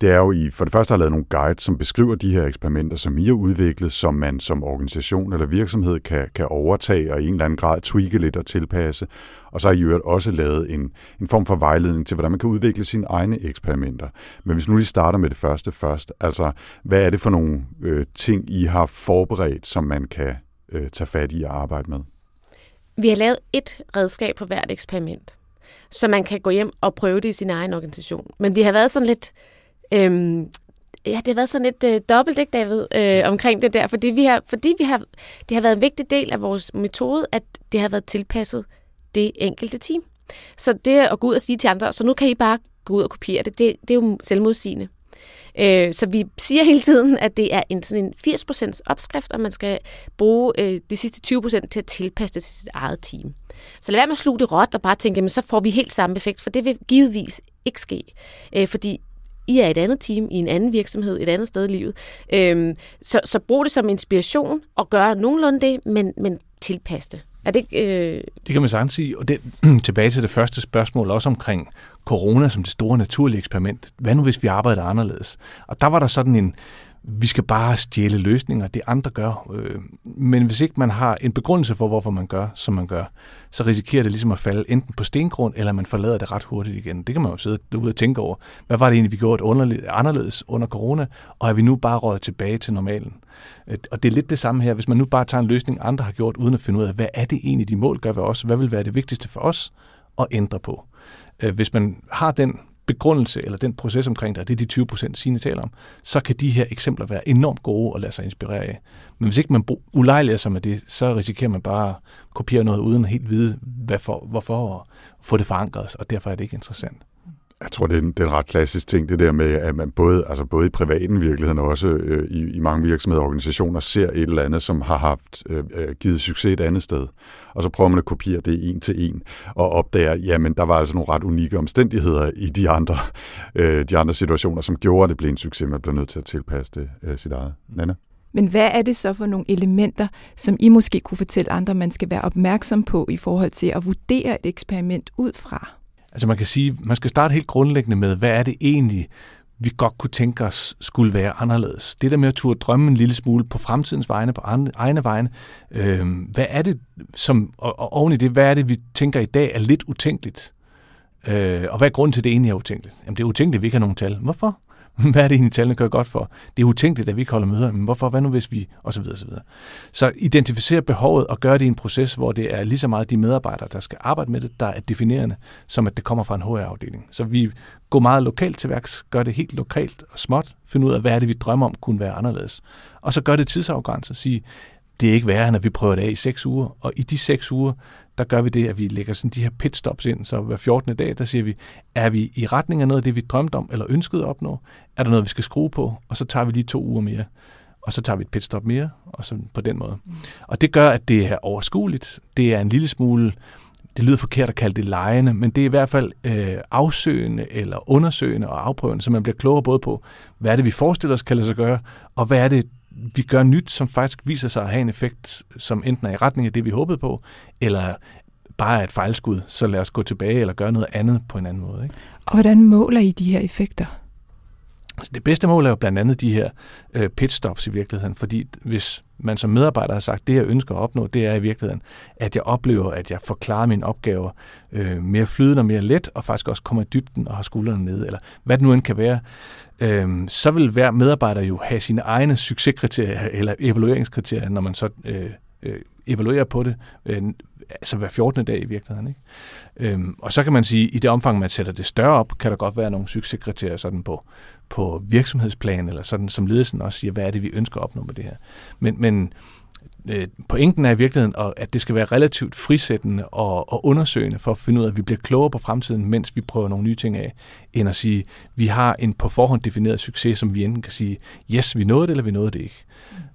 det er jo, I for det første har lavet nogle guides, som beskriver de her eksperimenter, som I har udviklet, som man som organisation eller virksomhed kan, kan overtage og i en eller anden grad tweake lidt og tilpasse. Og så har I øvrigt også lavet en, en form for vejledning til, hvordan man kan udvikle sine egne eksperimenter. Men hvis nu lige starter med det første først, altså hvad er det for nogle øh, ting, I har forberedt, som man kan øh, tage fat i og arbejde med? Vi har lavet et redskab på hvert eksperiment, så man kan gå hjem og prøve det i sin egen organisation. Men vi har været sådan lidt Øhm, ja, det har været sådan lidt øh, dobbelt, ikke David, øh, omkring det der, fordi, vi har, fordi vi har, det har været en vigtig del af vores metode, at det har været tilpasset det enkelte team. Så det at gå ud og sige til andre, så nu kan I bare gå ud og kopiere det, det, det er jo selvmodsigende. Øh, så vi siger hele tiden, at det er en, sådan en 80% opskrift, og man skal bruge øh, de sidste 20% til at tilpasse det til sit eget team. Så lad være med at sluge det råt og bare tænke, jamen, så får vi helt samme effekt, for det vil givetvis ikke ske. Øh, fordi i er et andet team, i en anden virksomhed, et andet sted i livet. Øhm, så, så brug det som inspiration og gør nogenlunde det, men, men tilpas det. Er det, øh... det kan man sagtens sige. Og det, tilbage til det første spørgsmål, også omkring corona som det store naturlige eksperiment. Hvad nu, hvis vi arbejder anderledes? Og der var der sådan en, vi skal bare stjæle løsninger, det andre gør. Øh, men hvis ikke man har en begrundelse for, hvorfor man gør, som man gør, så risikerer det ligesom at falde enten på stengrund, eller man forlader det ret hurtigt igen. Det kan man jo sidde ud og tænke over. Hvad var det egentlig, vi gjorde anderledes under corona, og er vi nu bare røget tilbage til normalen? Og det er lidt det samme her. Hvis man nu bare tager en løsning, andre har gjort, uden at finde ud af, hvad er det egentlig, de mål gør ved os? Hvad vil være det vigtigste for os at ændre på? Øh, hvis man har den begrundelse eller den proces omkring det, det er de 20 procent, Signe taler om, så kan de her eksempler være enormt gode at lade sig inspirere af. Men hvis ikke man ulejliger sig med det, så risikerer man bare at kopiere noget uden at helt vide, hvad for, hvorfor og få det forankret, og derfor er det ikke interessant. Jeg tror, det er, en, det er en ret klassisk ting, det der med, at man både, altså både i privaten virkeligheden og også øh, i, i mange virksomheder og organisationer ser et eller andet, som har haft øh, øh, givet succes et andet sted. Og så prøver man at kopiere det en til en, og opdager, jamen der var altså nogle ret unikke omstændigheder i de andre, øh, de andre situationer, som gjorde, at det blev en succes. Man blev nødt til at tilpasse det øh, sit eget. Nana? Men hvad er det så for nogle elementer, som I måske kunne fortælle andre, man skal være opmærksom på i forhold til at vurdere et eksperiment ud fra? Altså man kan sige, man skal starte helt grundlæggende med, hvad er det egentlig, vi godt kunne tænke os skulle være anderledes. Det der med at turde drømme en lille smule på fremtidens vegne, på andre, egne vegne. Øh, hvad er det, som, og, og oven i det, hvad er det, vi tænker i dag er lidt utænkeligt? Øh, og hvad er grunden til, at det egentlig er utænkeligt? Jamen det er utænkeligt, at vi ikke har nogen tal. Hvorfor? Hvad er det egentlig, tallene gør godt for? Det er utænkeligt, at vi ikke holder møder. Men hvorfor? Hvad nu hvis vi? Og så videre, så videre. Så identificere behovet og gøre det i en proces, hvor det er lige så meget de medarbejdere, der skal arbejde med det, der er definerende, som at det kommer fra en HR-afdeling. Så vi går meget lokalt til værks, gør det helt lokalt og småt, finde ud af, hvad er det, vi drømmer om kunne være anderledes. Og så gør det tidsafgrænset, sige, det er ikke værre, end at vi prøver det af i seks uger, og i de seks uger, der gør vi det, at vi lægger sådan de her pitstops ind, så hver 14. dag, der siger vi, er vi i retning af noget af det, vi drømte om eller ønskede at opnå? Er der noget, vi skal skrue på? Og så tager vi lige to uger mere, og så tager vi et pitstop mere, og så på den måde. Mm. Og det gør, at det er overskueligt. Det er en lille smule, det lyder forkert at kalde det lejende, men det er i hvert fald øh, afsøgende eller undersøgende og afprøvende, så man bliver klogere både på, hvad er det, vi forestiller os kan lade sig gøre, og hvad er det, vi gør nyt, som faktisk viser sig at have en effekt, som enten er i retning af det, vi håbede på, eller bare er et fejlskud, så lad os gå tilbage eller gøre noget andet på en anden måde. Ikke? Og hvordan måler I de her effekter? Altså det bedste mål er jo blandt andet de her øh, pitstops i virkeligheden, fordi hvis man som medarbejder har sagt, det jeg ønsker at opnå, det er i virkeligheden, at jeg oplever, at jeg forklarer mine opgaver øh, mere flydende og mere let, og faktisk også kommer i dybden og har skuldrene nede, eller hvad det nu end kan være, øh, så vil hver medarbejder jo have sine egne succeskriterier eller evalueringskriterier, når man så øh, øh, evaluerer på det, øh, altså hver 14. dag i virkeligheden. Ikke? Øhm, og så kan man sige, at i det omfang, man sætter det større op, kan der godt være nogle succeskriterier sådan på, på virksomhedsplan, eller sådan som ledelsen også siger, hvad er det, vi ønsker at opnå med det her. Men, men øh, pointen er i virkeligheden, at det skal være relativt frisættende og, og undersøgende for at finde ud af, at vi bliver klogere på fremtiden, mens vi prøver nogle nye ting af, end at sige, at vi har en på forhånd defineret succes, som vi enten kan sige, yes, vi nåede det, eller vi nåede det ikke.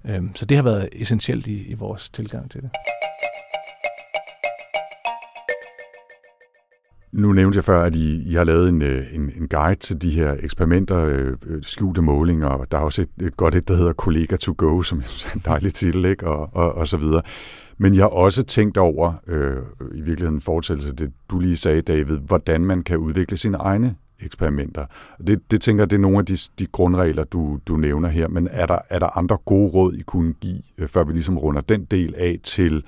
Mm. Øhm, så det har været essentielt i, i vores tilgang til det. Nu nævnte jeg før, at I, I har lavet en, øh, en, en guide til de her eksperimenter, øh, øh, skjulte målinger, og der er også et, et godt et, der hedder Kollega to Go, som er en dejlig titel, ikke? Og, og, og så videre. Men jeg har også tænkt over, øh, i virkeligheden en fortællelse det, du lige sagde, David, hvordan man kan udvikle sine egne eksperimenter. Det, det tænker jeg, det er nogle af de, de grundregler, du, du nævner her, men er der, er der andre gode råd, I kunne give, øh, før vi ligesom runder den del af til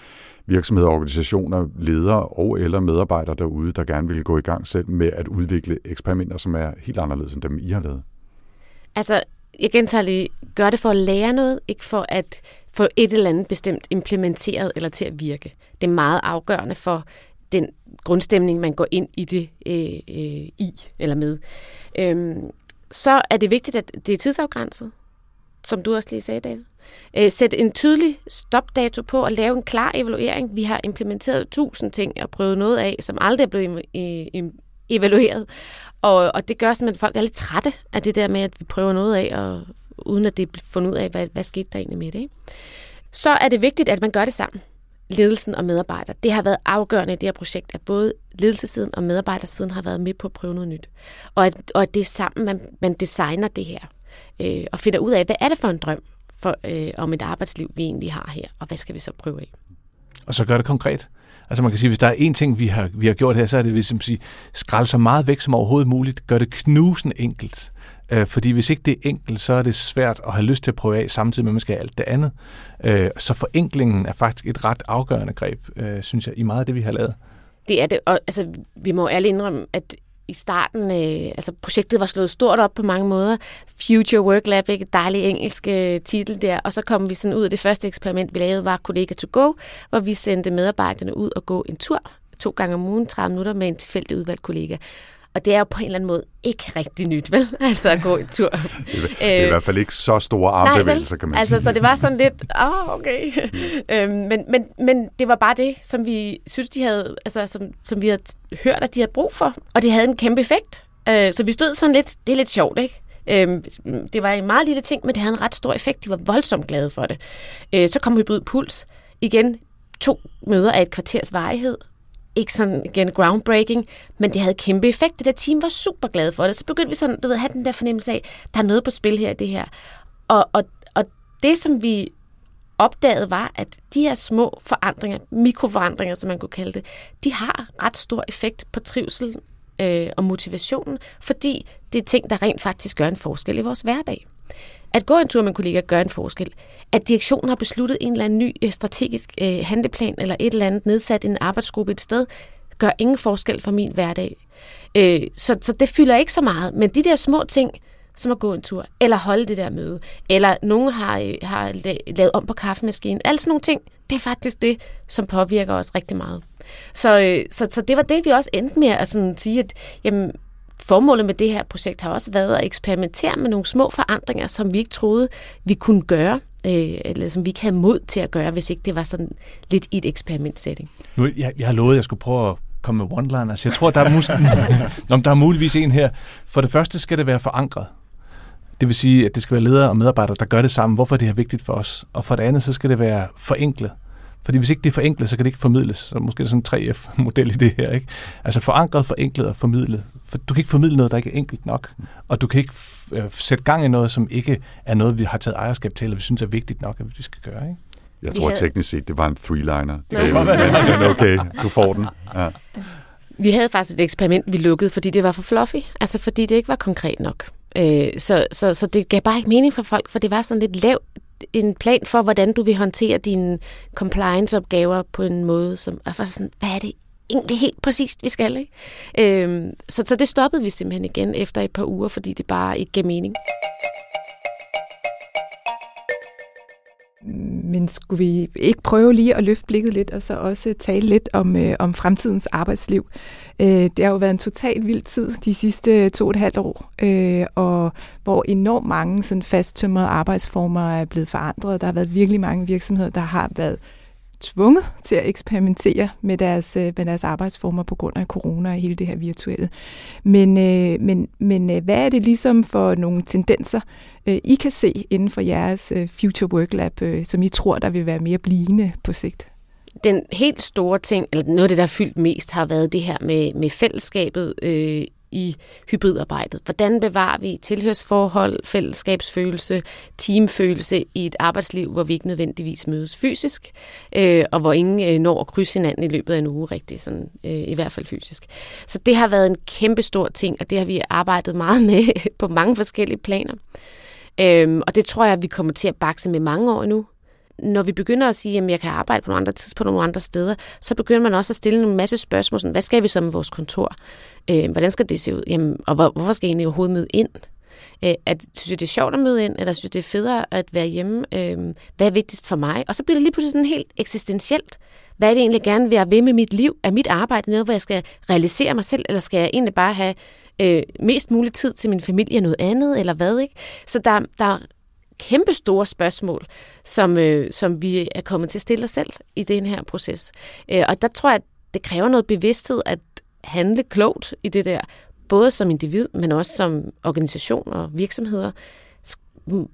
virksomheder, organisationer, ledere og eller medarbejdere derude, der gerne vil gå i gang selv med at udvikle eksperimenter, som er helt anderledes end dem, I har lavet? Altså, jeg gentager lige, gør det for at lære noget, ikke for at få et eller andet bestemt implementeret eller til at virke. Det er meget afgørende for den grundstemning, man går ind i det øh, øh, i eller med. Øhm, så er det vigtigt, at det er tidsafgrænset, som du også lige sagde, David. Øh, sæt en tydelig stopdato på og lave en klar evaluering. Vi har implementeret tusind ting og prøvet noget af, som aldrig er blevet evalueret. Og, og det gør simpelthen, at folk er lidt trætte af det der med, at vi prøver noget af, og, uden at det er fundet ud af, hvad, hvad skete der egentlig med det. Ikke? Så er det vigtigt, at man gør det sammen. Ledelsen og medarbejdere. Det har været afgørende i det her projekt, at både ledelsesiden og medarbejdersiden har været med på at prøve noget nyt. Og at, og at det er sammen, man, man designer det her. Øh, og finder ud af, hvad er det for en drøm? for, øh, om et arbejdsliv, vi egentlig har her, og hvad skal vi så prøve af? Og så gør det konkret. Altså man kan sige, hvis der er én ting, vi har, vi har gjort her, så er det, man sige, skralde så meget væk som overhovedet muligt, gør det knusende enkelt. Øh, fordi hvis ikke det er enkelt, så er det svært at have lyst til at prøve af, samtidig med, at man skal alt det andet. Øh, så forenklingen er faktisk et ret afgørende greb, øh, synes jeg, i meget af det, vi har lavet. Det er det, og altså, vi må ærligt indrømme, at i starten, øh, altså projektet var slået stort op på mange måder. Future Work Lab, ikke? dejlig engelsk øh, titel der. Og så kom vi sådan ud af det første eksperiment, vi lavede, var Kollega to Go, hvor vi sendte medarbejderne ud og gå en tur to gange om ugen, 30 minutter med en tilfældig udvalgt kollega. Og det er jo på en eller anden måde ikke rigtig nyt, vel? Altså at gå en tur. Det er, det er i hvert fald ikke så store armbevægelser, kan man altså, sige. Så det var sådan lidt, åh, oh, okay. øhm, men, men, men det var bare det, som vi synes, de havde, altså, som, som vi havde hørt, at de havde brug for. Og det havde en kæmpe effekt. Øh, så vi stod sådan lidt, det er lidt sjovt, ikke? Øhm, det var en meget lille ting, men det havde en ret stor effekt. De var voldsomt glade for det. Øh, så kom Hybrid Puls. Igen, to møder af et kvarters varighed. Ikke sådan igen groundbreaking, men det havde kæmpe effekt. Det der team var super glade for det. Så begyndte vi sådan, du ved, at have den der fornemmelse af, der er noget på spil her i det her. Og, og, og det, som vi opdagede, var, at de her små forandringer, mikroforandringer, som man kunne kalde det, de har ret stor effekt på trivsel øh, og motivationen, fordi det er ting, der rent faktisk gør en forskel i vores hverdag. At gå en tur med en kollega gør en forskel. At direktionen har besluttet en eller anden ny øh, strategisk øh, handleplan eller et eller andet nedsat en arbejdsgruppe et sted, gør ingen forskel for min hverdag. Øh, så, så det fylder ikke så meget. Men de der små ting, som at gå en tur, eller holde det der møde, eller nogen har, øh, har lavet om på kaffemaskinen, alle sådan nogle ting, det er faktisk det, som påvirker os rigtig meget. Så, øh, så, så det var det, vi også endte med at sådan sige, at jamen, formålet med det her projekt har også været at eksperimentere med nogle små forandringer, som vi ikke troede, vi kunne gøre, øh, eller som vi ikke havde mod til at gøre, hvis ikke det var sådan lidt i et eksperimentsetting. Nu, jeg, jeg har lovet, at jeg skulle prøve at komme med one-liners. Jeg tror, der er, mus- Nå, der er muligvis en her. For det første skal det være forankret. Det vil sige, at det skal være ledere og medarbejdere, der gør det sammen. Hvorfor det er vigtigt for os. Og for det andet, så skal det være forenklet. Fordi hvis ikke det er forenklet, så kan det ikke formidles. Så måske er det sådan en 3F-model i det her. Ikke? Altså forankret, forenklet og formidlet. For du kan ikke formidle noget, der ikke er enkelt nok. Og du kan ikke øh, sætte gang i noget, som ikke er noget, vi har taget ejerskab til, eller vi synes er vigtigt nok, at vi skal gøre. Ikke? Jeg tror havde... teknisk set, det var en three-liner. Det men okay, du får den. Ja. Vi havde faktisk et eksperiment, vi lukkede, fordi det var for fluffy. Altså fordi det ikke var konkret nok. Øh, så, så, så det gav bare ikke mening for folk, for det var sådan lidt lavt en plan for, hvordan du vil håndtere dine compliance-opgaver på en måde, som er for sådan, hvad er det egentlig helt præcist, vi skal, ikke? Øhm, så, så det stoppede vi simpelthen igen efter et par uger, fordi det bare ikke gav mening. Men skulle vi ikke prøve lige at løfte blikket lidt, og så også tale lidt om, øh, om fremtidens arbejdsliv? Øh, det har jo været en total vild tid de sidste to og et halvt år, øh, og hvor enormt mange sådan fasttømrede arbejdsformer er blevet forandret. Der har været virkelig mange virksomheder, der har været tvunget til at eksperimentere med deres, øh, med deres arbejdsformer på grund af corona og hele det her virtuelle. Men, øh, men, men øh, hvad er det ligesom for nogle tendenser, øh, I kan se inden for jeres øh, Future Work Lab, øh, som I tror, der vil være mere blivende på sigt? Den helt store ting, eller noget af det, der har fyldt mest, har været det her med, med fællesskabet øh, i hybridarbejdet. Hvordan bevarer vi tilhørsforhold, fællesskabsfølelse, teamfølelse i et arbejdsliv, hvor vi ikke nødvendigvis mødes fysisk, øh, og hvor ingen øh, når at krydse hinanden i løbet af en uge rigtig, sådan, øh, i hvert fald fysisk. Så det har været en kæmpe stor ting, og det har vi arbejdet meget med på mange forskellige planer. Øhm, og det tror jeg, vi kommer til at bakse med mange år nu når vi begynder at sige, at jeg kan arbejde på nogle andre tidspunkter, nogle andre steder, så begynder man også at stille en masse spørgsmål. Sådan, hvad skal vi så med vores kontor? Øh, hvordan skal det se ud? Jamen, og hvor, hvorfor skal jeg egentlig overhovedet møde ind? Øh, at, synes jeg, det er sjovt at møde ind, eller synes jeg, det er federe at være hjemme? Øh, hvad er vigtigst for mig? Og så bliver det lige pludselig sådan helt eksistentielt. Hvad er det egentlig, gerne vil jeg ved med mit liv? Er mit arbejde noget, hvor jeg skal realisere mig selv, eller skal jeg egentlig bare have øh, mest mulig tid til min familie og noget andet, eller hvad? Ikke? Så der, der er kæmpe store spørgsmål, som, øh, som vi er kommet til at stille os selv i den her proces. Øh, og der tror jeg, at det kræver noget bevidsthed at handle klogt i det der, både som individ, men også som organisation og virksomheder,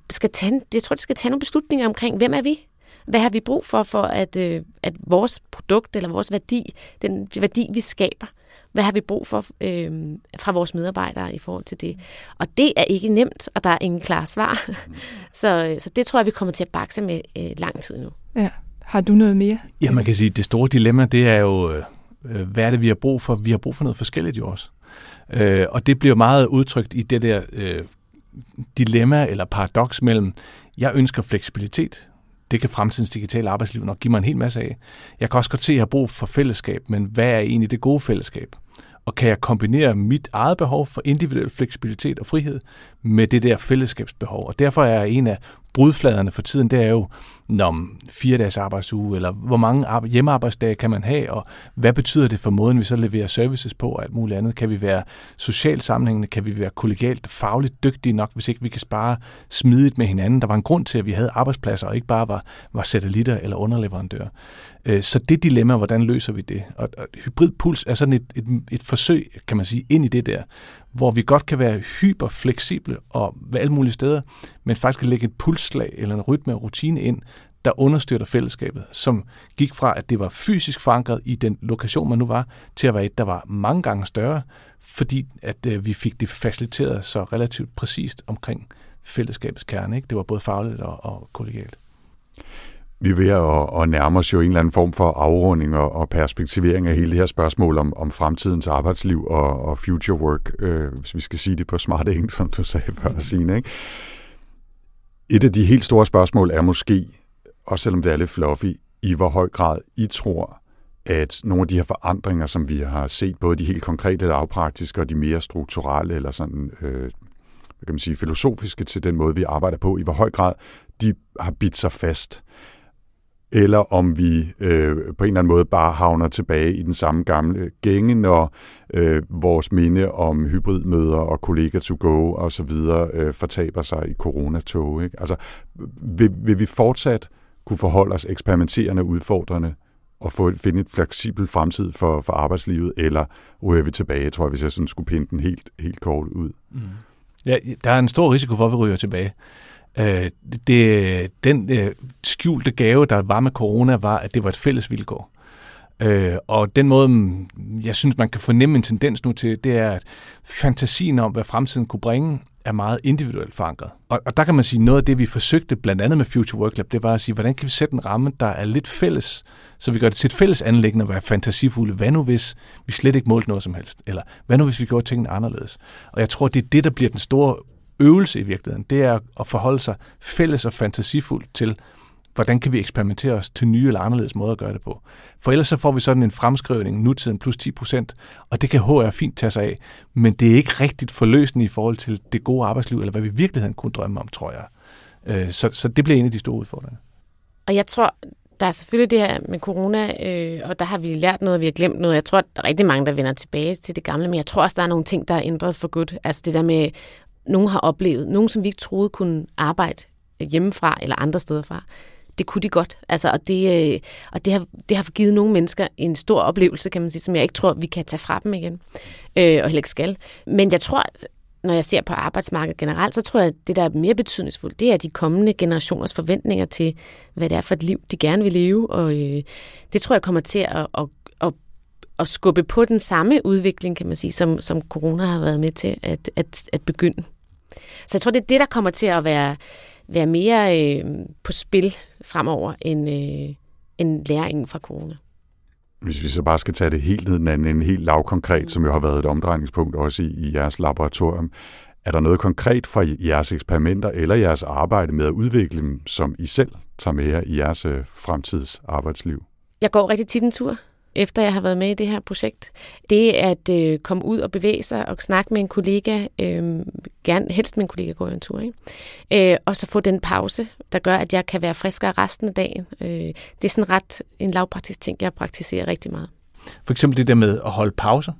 skal tage, jeg tror, det skal tage nogle beslutninger omkring, hvem er vi? Hvad har vi brug for, for at, øh, at vores produkt eller vores værdi, den værdi, vi skaber, hvad har vi brug for øh, fra vores medarbejdere i forhold til det? Og det er ikke nemt, og der er ingen klare svar. så, så det tror jeg, vi kommer til at bakse med øh, lang tid nu. Ja. Har du noget mere? Ja, man kan sige, at det store dilemma, det er jo, øh, hvad er det, vi har brug for? Vi har brug for noget forskelligt jo også. Øh, og det bliver meget udtrykt i det der øh, dilemma eller paradoks mellem, jeg ønsker fleksibilitet, det kan fremtidens digitale arbejdsliv nok give mig en hel masse af. Jeg kan også godt se, at jeg har brug for fællesskab, men hvad er egentlig det gode fællesskab? Og kan jeg kombinere mit eget behov for individuel fleksibilitet og frihed med det der fællesskabsbehov? Og derfor er en af brudfladerne for tiden, det er jo, om fire dages arbejdsuge, eller hvor mange hjemmearbejdsdage kan man have, og hvad betyder det for måden, vi så leverer services på, og alt muligt andet. Kan vi være socialt sammenhængende, kan vi være kollegialt, fagligt dygtige nok, hvis ikke vi kan spare smidigt med hinanden. Der var en grund til, at vi havde arbejdspladser, og ikke bare var, var satellitter eller underleverandører. Øh, så det dilemma, hvordan løser vi det? Og, og hybridpuls er sådan et, et, et forsøg, kan man sige, ind i det der, hvor vi godt kan være hyperfleksible og være alle mulige steder, men faktisk kan lægge et pulsslag eller en rytme og rutine ind, der understøtter fællesskabet, som gik fra, at det var fysisk forankret i den lokation, man nu var, til at være et, der var mange gange større, fordi at øh, vi fik det faciliteret så relativt præcist omkring fællesskabets kerne. Ikke? Det var både fagligt og, og kollegialt. Vi er ved at, at nærme os jo en eller anden form for afrunding og, og perspektivering af hele det her spørgsmål om, om fremtidens arbejdsliv og, og future work, øh, hvis vi skal sige det på smart engelsk, som du sagde før, Signe. Ikke? Et af de helt store spørgsmål er måske, og selvom det er lidt fluffy, i hvor høj grad I tror, at nogle af de her forandringer, som vi har set, både de helt konkrete lavpraktiske og de mere strukturelle eller sådan, øh, hvad kan man sige, filosofiske til den måde, vi arbejder på, i hvor høj grad de har bidt sig fast eller om vi øh, på en eller anden måde bare havner tilbage i den samme gamle gænge, når øh, vores minde om hybridmøder og kollega to go og så videre øh, fortaber sig i coronatog. Ikke? Altså, vil, vil vi fortsat kunne forholde os eksperimenterende udfordrende og få, finde et fleksibel fremtid for, for arbejdslivet, eller ryger vi tilbage, tror jeg, hvis jeg sådan skulle pinde den helt, helt kort ud. Mm. Ja, der er en stor risiko for, at vi ryger tilbage. Øh, det, den øh, skjulte gave, der var med corona, var, at det var et fælles vilkår. Øh, og den måde, mm, jeg synes, man kan fornemme en tendens nu til, det er, at fantasien om, hvad fremtiden kunne bringe, er meget individuelt forankret. Og, og der kan man sige, noget af det, vi forsøgte blandt andet med Future Work Lab, det var at sige, hvordan kan vi sætte en ramme, der er lidt fælles, så vi gør det til et fælles anlæggende at være fantasifulde. Hvad nu, hvis vi slet ikke målte noget som helst? Eller hvad nu, hvis vi gjorde tingene anderledes? Og jeg tror, det er det, der bliver den store øvelse i virkeligheden, det er at forholde sig fælles og fantasifuldt til, hvordan kan vi eksperimentere os til nye eller anderledes måder at gøre det på. For ellers så får vi sådan en fremskrivning, nutiden plus 10 procent, og det kan HR fint tage sig af, men det er ikke rigtigt forløsende i forhold til det gode arbejdsliv, eller hvad vi i virkeligheden kunne drømme om, tror jeg. Øh, så, så det bliver en af de store udfordringer. Og jeg tror, der er selvfølgelig det her med corona, øh, og der har vi lært noget, og vi har glemt noget. Jeg tror, der er rigtig mange, der vender tilbage til det gamle, men jeg tror også, der er nogle ting, der er ændret for godt. Altså det der med nogen har oplevet, nogen som vi ikke troede kunne arbejde hjemmefra eller andre steder fra, det kunne de godt. Altså, og det, øh, og det, har, det har givet nogle mennesker en stor oplevelse, kan man sige, som jeg ikke tror, vi kan tage fra dem igen, øh, og heller ikke skal. Men jeg tror, når jeg ser på arbejdsmarkedet generelt, så tror jeg, at det, der er mere betydningsfuldt, det er de kommende generationers forventninger til, hvad det er for et liv, de gerne vil leve. Og øh, det tror jeg kommer til at, at, at, at skubbe på den samme udvikling, kan man sige, som, som corona har været med til at, at, at begynde. Så jeg tror, det er det, der kommer til at være, være mere øh, på spil fremover, end, øh, end læringen fra corona. Hvis vi så bare skal tage det helt ned den en helt lavkonkret, mm. som jo har været et omdrejningspunkt også i, i jeres laboratorium, er der noget konkret fra jeres eksperimenter eller jeres arbejde med at udvikle dem, som I selv tager med jer i jeres øh, fremtidsarbejdsliv? Jeg går rigtig tit en tur efter jeg har været med i det her projekt. Det at øh, komme ud og bevæge sig og snakke med en kollega, øh, gerne helst med en kollega går en tur, ikke? Øh, og så få den pause, der gør, at jeg kan være friskere resten af dagen. Øh, det er sådan ret en lavpraktisk ting, jeg praktiserer rigtig meget. For eksempel det der med at holde pauser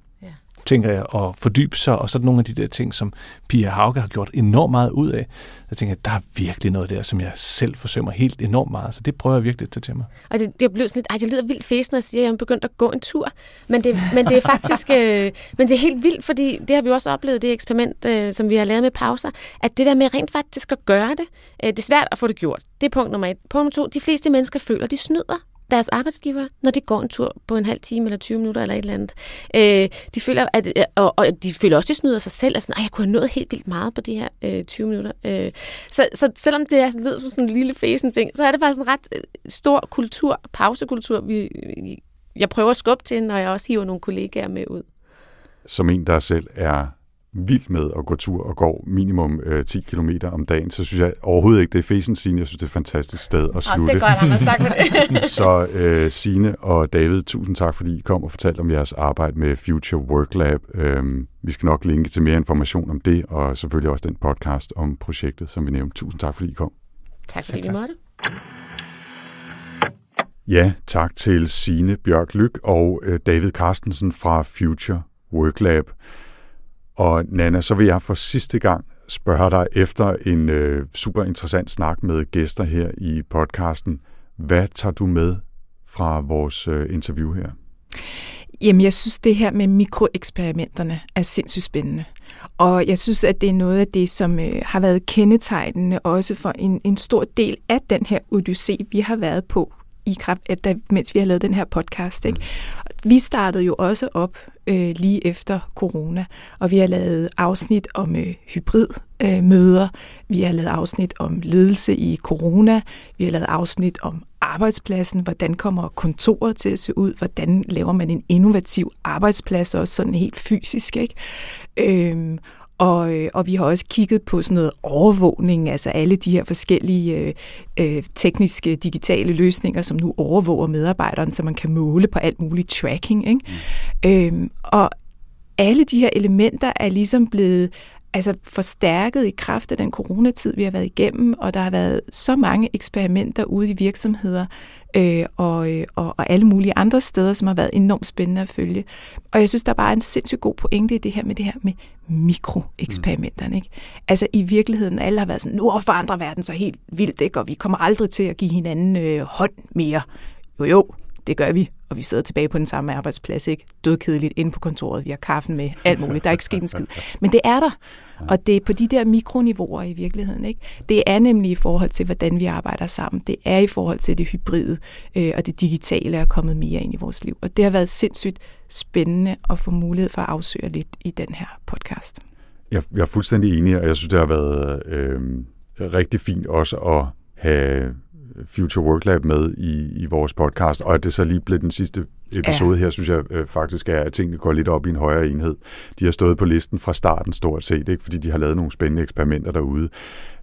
tænker jeg, at fordybe sig, og så nogle af de der ting, som Pia Hauge har gjort enormt meget ud af. Jeg tænker, at der er virkelig noget der, som jeg selv forsømmer helt enormt meget, så det prøver jeg virkelig at tage til mig. Og det, det blevet sådan lidt, ej, det lyder vildt fæsende at sige, at jeg er begyndt at gå en tur, men det, men det er faktisk, øh, men det er helt vildt, fordi det har vi også oplevet, det eksperiment, øh, som vi har lavet med pauser, at det der med rent faktisk at gøre det, øh, det er svært at få det gjort. Det er punkt nummer et. Punkt nummer to, de fleste mennesker føler, de snyder deres arbejdsgiver, når de går en tur på en halv time eller 20 minutter eller et eller andet. Øh, de føler, at, øh, og, og de føler også, at de snyder sig selv, og sådan, jeg kunne have nået helt vildt meget på de her øh, 20 minutter. Øh, så, så selvom det er lyder som sådan en lille fæsen ting, så er det faktisk en ret øh, stor kultur, pausekultur, vi, jeg prøver at skubbe til, når jeg også hiver nogle kollegaer med ud. Som en, der selv er vild med at gå tur og går minimum øh, 10 km om dagen, så synes jeg overhovedet ikke, det er fesen Signe. Jeg synes, det er et fantastisk sted at slutte. Ja, det er godt, Anders. Tak for det. så øh, Signe og David, tusind tak, fordi I kom og fortalte om jeres arbejde med Future Work Lab. Øhm, vi skal nok linke til mere information om det, og selvfølgelig også den podcast om projektet, som vi nævnte. Tusind tak, fordi I kom. Tak fordi vi måtte. Ja, tak til Sine Bjørk Lyk og øh, David Carstensen fra Future Work Lab. Og Nana, så vil jeg for sidste gang spørge dig efter en øh, super interessant snak med gæster her i podcasten. Hvad tager du med fra vores øh, interview her? Jamen, jeg synes, det her med mikroeksperimenterne er sindssygt spændende. Og jeg synes, at det er noget af det, som øh, har været kendetegnende også for en, en stor del af den her odyssé, vi har været på i kraft, at da, mens vi har lavet den her podcast. Ikke? Vi startede jo også op øh, lige efter corona, og vi har lavet afsnit om øh, hybridmøder, øh, vi har lavet afsnit om ledelse i corona, vi har lavet afsnit om arbejdspladsen, hvordan kommer kontoret til at se ud, hvordan laver man en innovativ arbejdsplads, også sådan helt fysisk. Ikke? Øhm, og, øh, og vi har også kigget på sådan noget overvågning, altså alle de her forskellige øh, øh, tekniske digitale løsninger, som nu overvåger medarbejderen, så man kan måle på alt muligt tracking. Ikke? Mm. Øhm, og alle de her elementer er ligesom blevet altså forstærket i kraft af den coronatid, vi har været igennem, og der har været så mange eksperimenter ude i virksomheder øh, og, øh, og, og alle mulige andre steder, som har været enormt spændende at følge. Og jeg synes, der er bare en sindssygt god pointe i det her med det her med mikroeksperimenterne. Ikke? Altså i virkeligheden, alle har været sådan, nu forandrer verden så helt vildt, ikke? og vi kommer aldrig til at give hinanden øh, hånd mere. Jo jo, det gør vi, og vi sidder tilbage på den samme arbejdsplads, ikke? Dødkedeligt inde på kontoret, vi har kaffen med, alt muligt, der er ikke sket en skid. Men det er der, og det er på de der mikroniveauer i virkeligheden, ikke? Det er nemlig i forhold til, hvordan vi arbejder sammen. Det er i forhold til det hybride, øh, og det digitale er kommet mere ind i vores liv. Og det har været sindssygt spændende at få mulighed for at afsøge lidt i den her podcast. Jeg, jeg er fuldstændig enig, og jeg synes, det har været øh, rigtig fint også at have Future Work Lab med i, i vores podcast, og at det så lige blev den sidste episode ja. her, synes jeg øh, faktisk er, at tingene går lidt op i en højere enhed. De har stået på listen fra starten stort set, ikke? fordi de har lavet nogle spændende eksperimenter derude.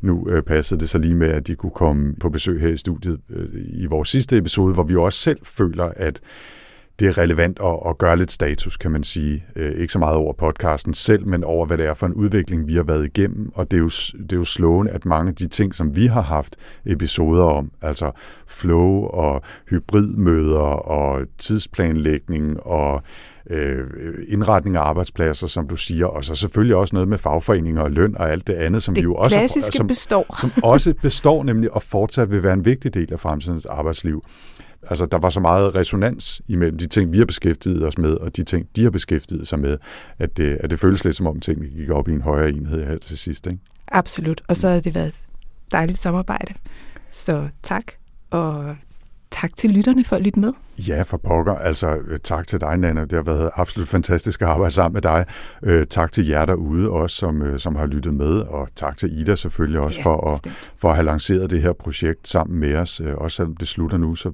Nu øh, passede det så lige med, at de kunne komme på besøg her i studiet øh, i vores sidste episode, hvor vi også selv føler, at det er relevant at, at gøre lidt status, kan man sige. Øh, ikke så meget over podcasten selv, men over, hvad det er for en udvikling, vi har været igennem. Og det er, jo, det er jo slående, at mange af de ting, som vi har haft episoder om, altså flow og hybridmøder og tidsplanlægning og øh, indretning af arbejdspladser, som du siger, og så selvfølgelig også noget med fagforeninger og løn og alt det andet, som det vi jo også som, består. som også består nemlig og fortsat vil være en vigtig del af fremtidens arbejdsliv altså, der var så meget resonans imellem de ting, vi har beskæftiget os med, og de ting, de har beskæftiget sig med, at det, at det føles lidt som om tingene gik op i en højere enhed her til sidst. Ikke? Absolut, og så har det været et dejligt samarbejde. Så tak, og tak til lytterne for at lytte med. Ja, for pokker. Altså, tak til dig, Nana. Det har været absolut fantastisk at arbejde sammen med dig. Øh, tak til jer derude også, som, øh, som har lyttet med, og tak til Ida selvfølgelig også ja, for, at, for at have lanceret det her projekt sammen med os. Øh, også selvom det slutter nu, så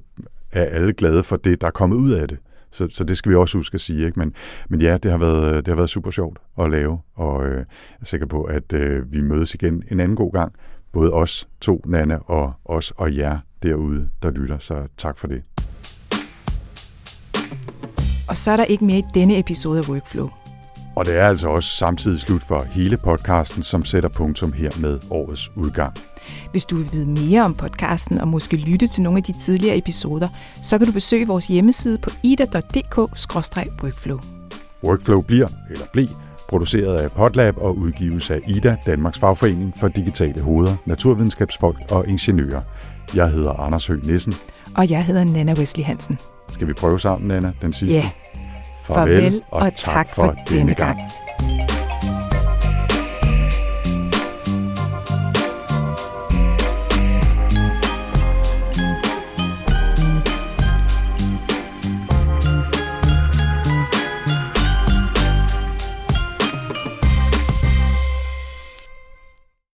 er alle glade for det, der er kommet ud af det. Så, så det skal vi også huske at sige. Ikke? Men, men ja, det har, været, det har været super sjovt at lave, og øh, jeg er sikker på, at øh, vi mødes igen en anden god gang. Både os to, Nana, og os og jer derude, der lytter. Så tak for det. Og så er der ikke mere i denne episode af Workflow. Og det er altså også samtidig slut for hele podcasten, som sætter punktum her med årets udgang. Hvis du vil vide mere om podcasten og måske lytte til nogle af de tidligere episoder, så kan du besøge vores hjemmeside på ida.dk-workflow. Workflow bliver, eller blev, produceret af Podlab og udgives af IDA, Danmarks Fagforening for Digitale Hoveder, Naturvidenskabsfolk og Ingeniører. Jeg hedder Anders Høgh Nissen. Og jeg hedder Nana Wesley Hansen. Skal vi prøve sammen, Nana, den sidste? Ja. Farvel, Farvel og, og tak, tak for, for denne gang. gang.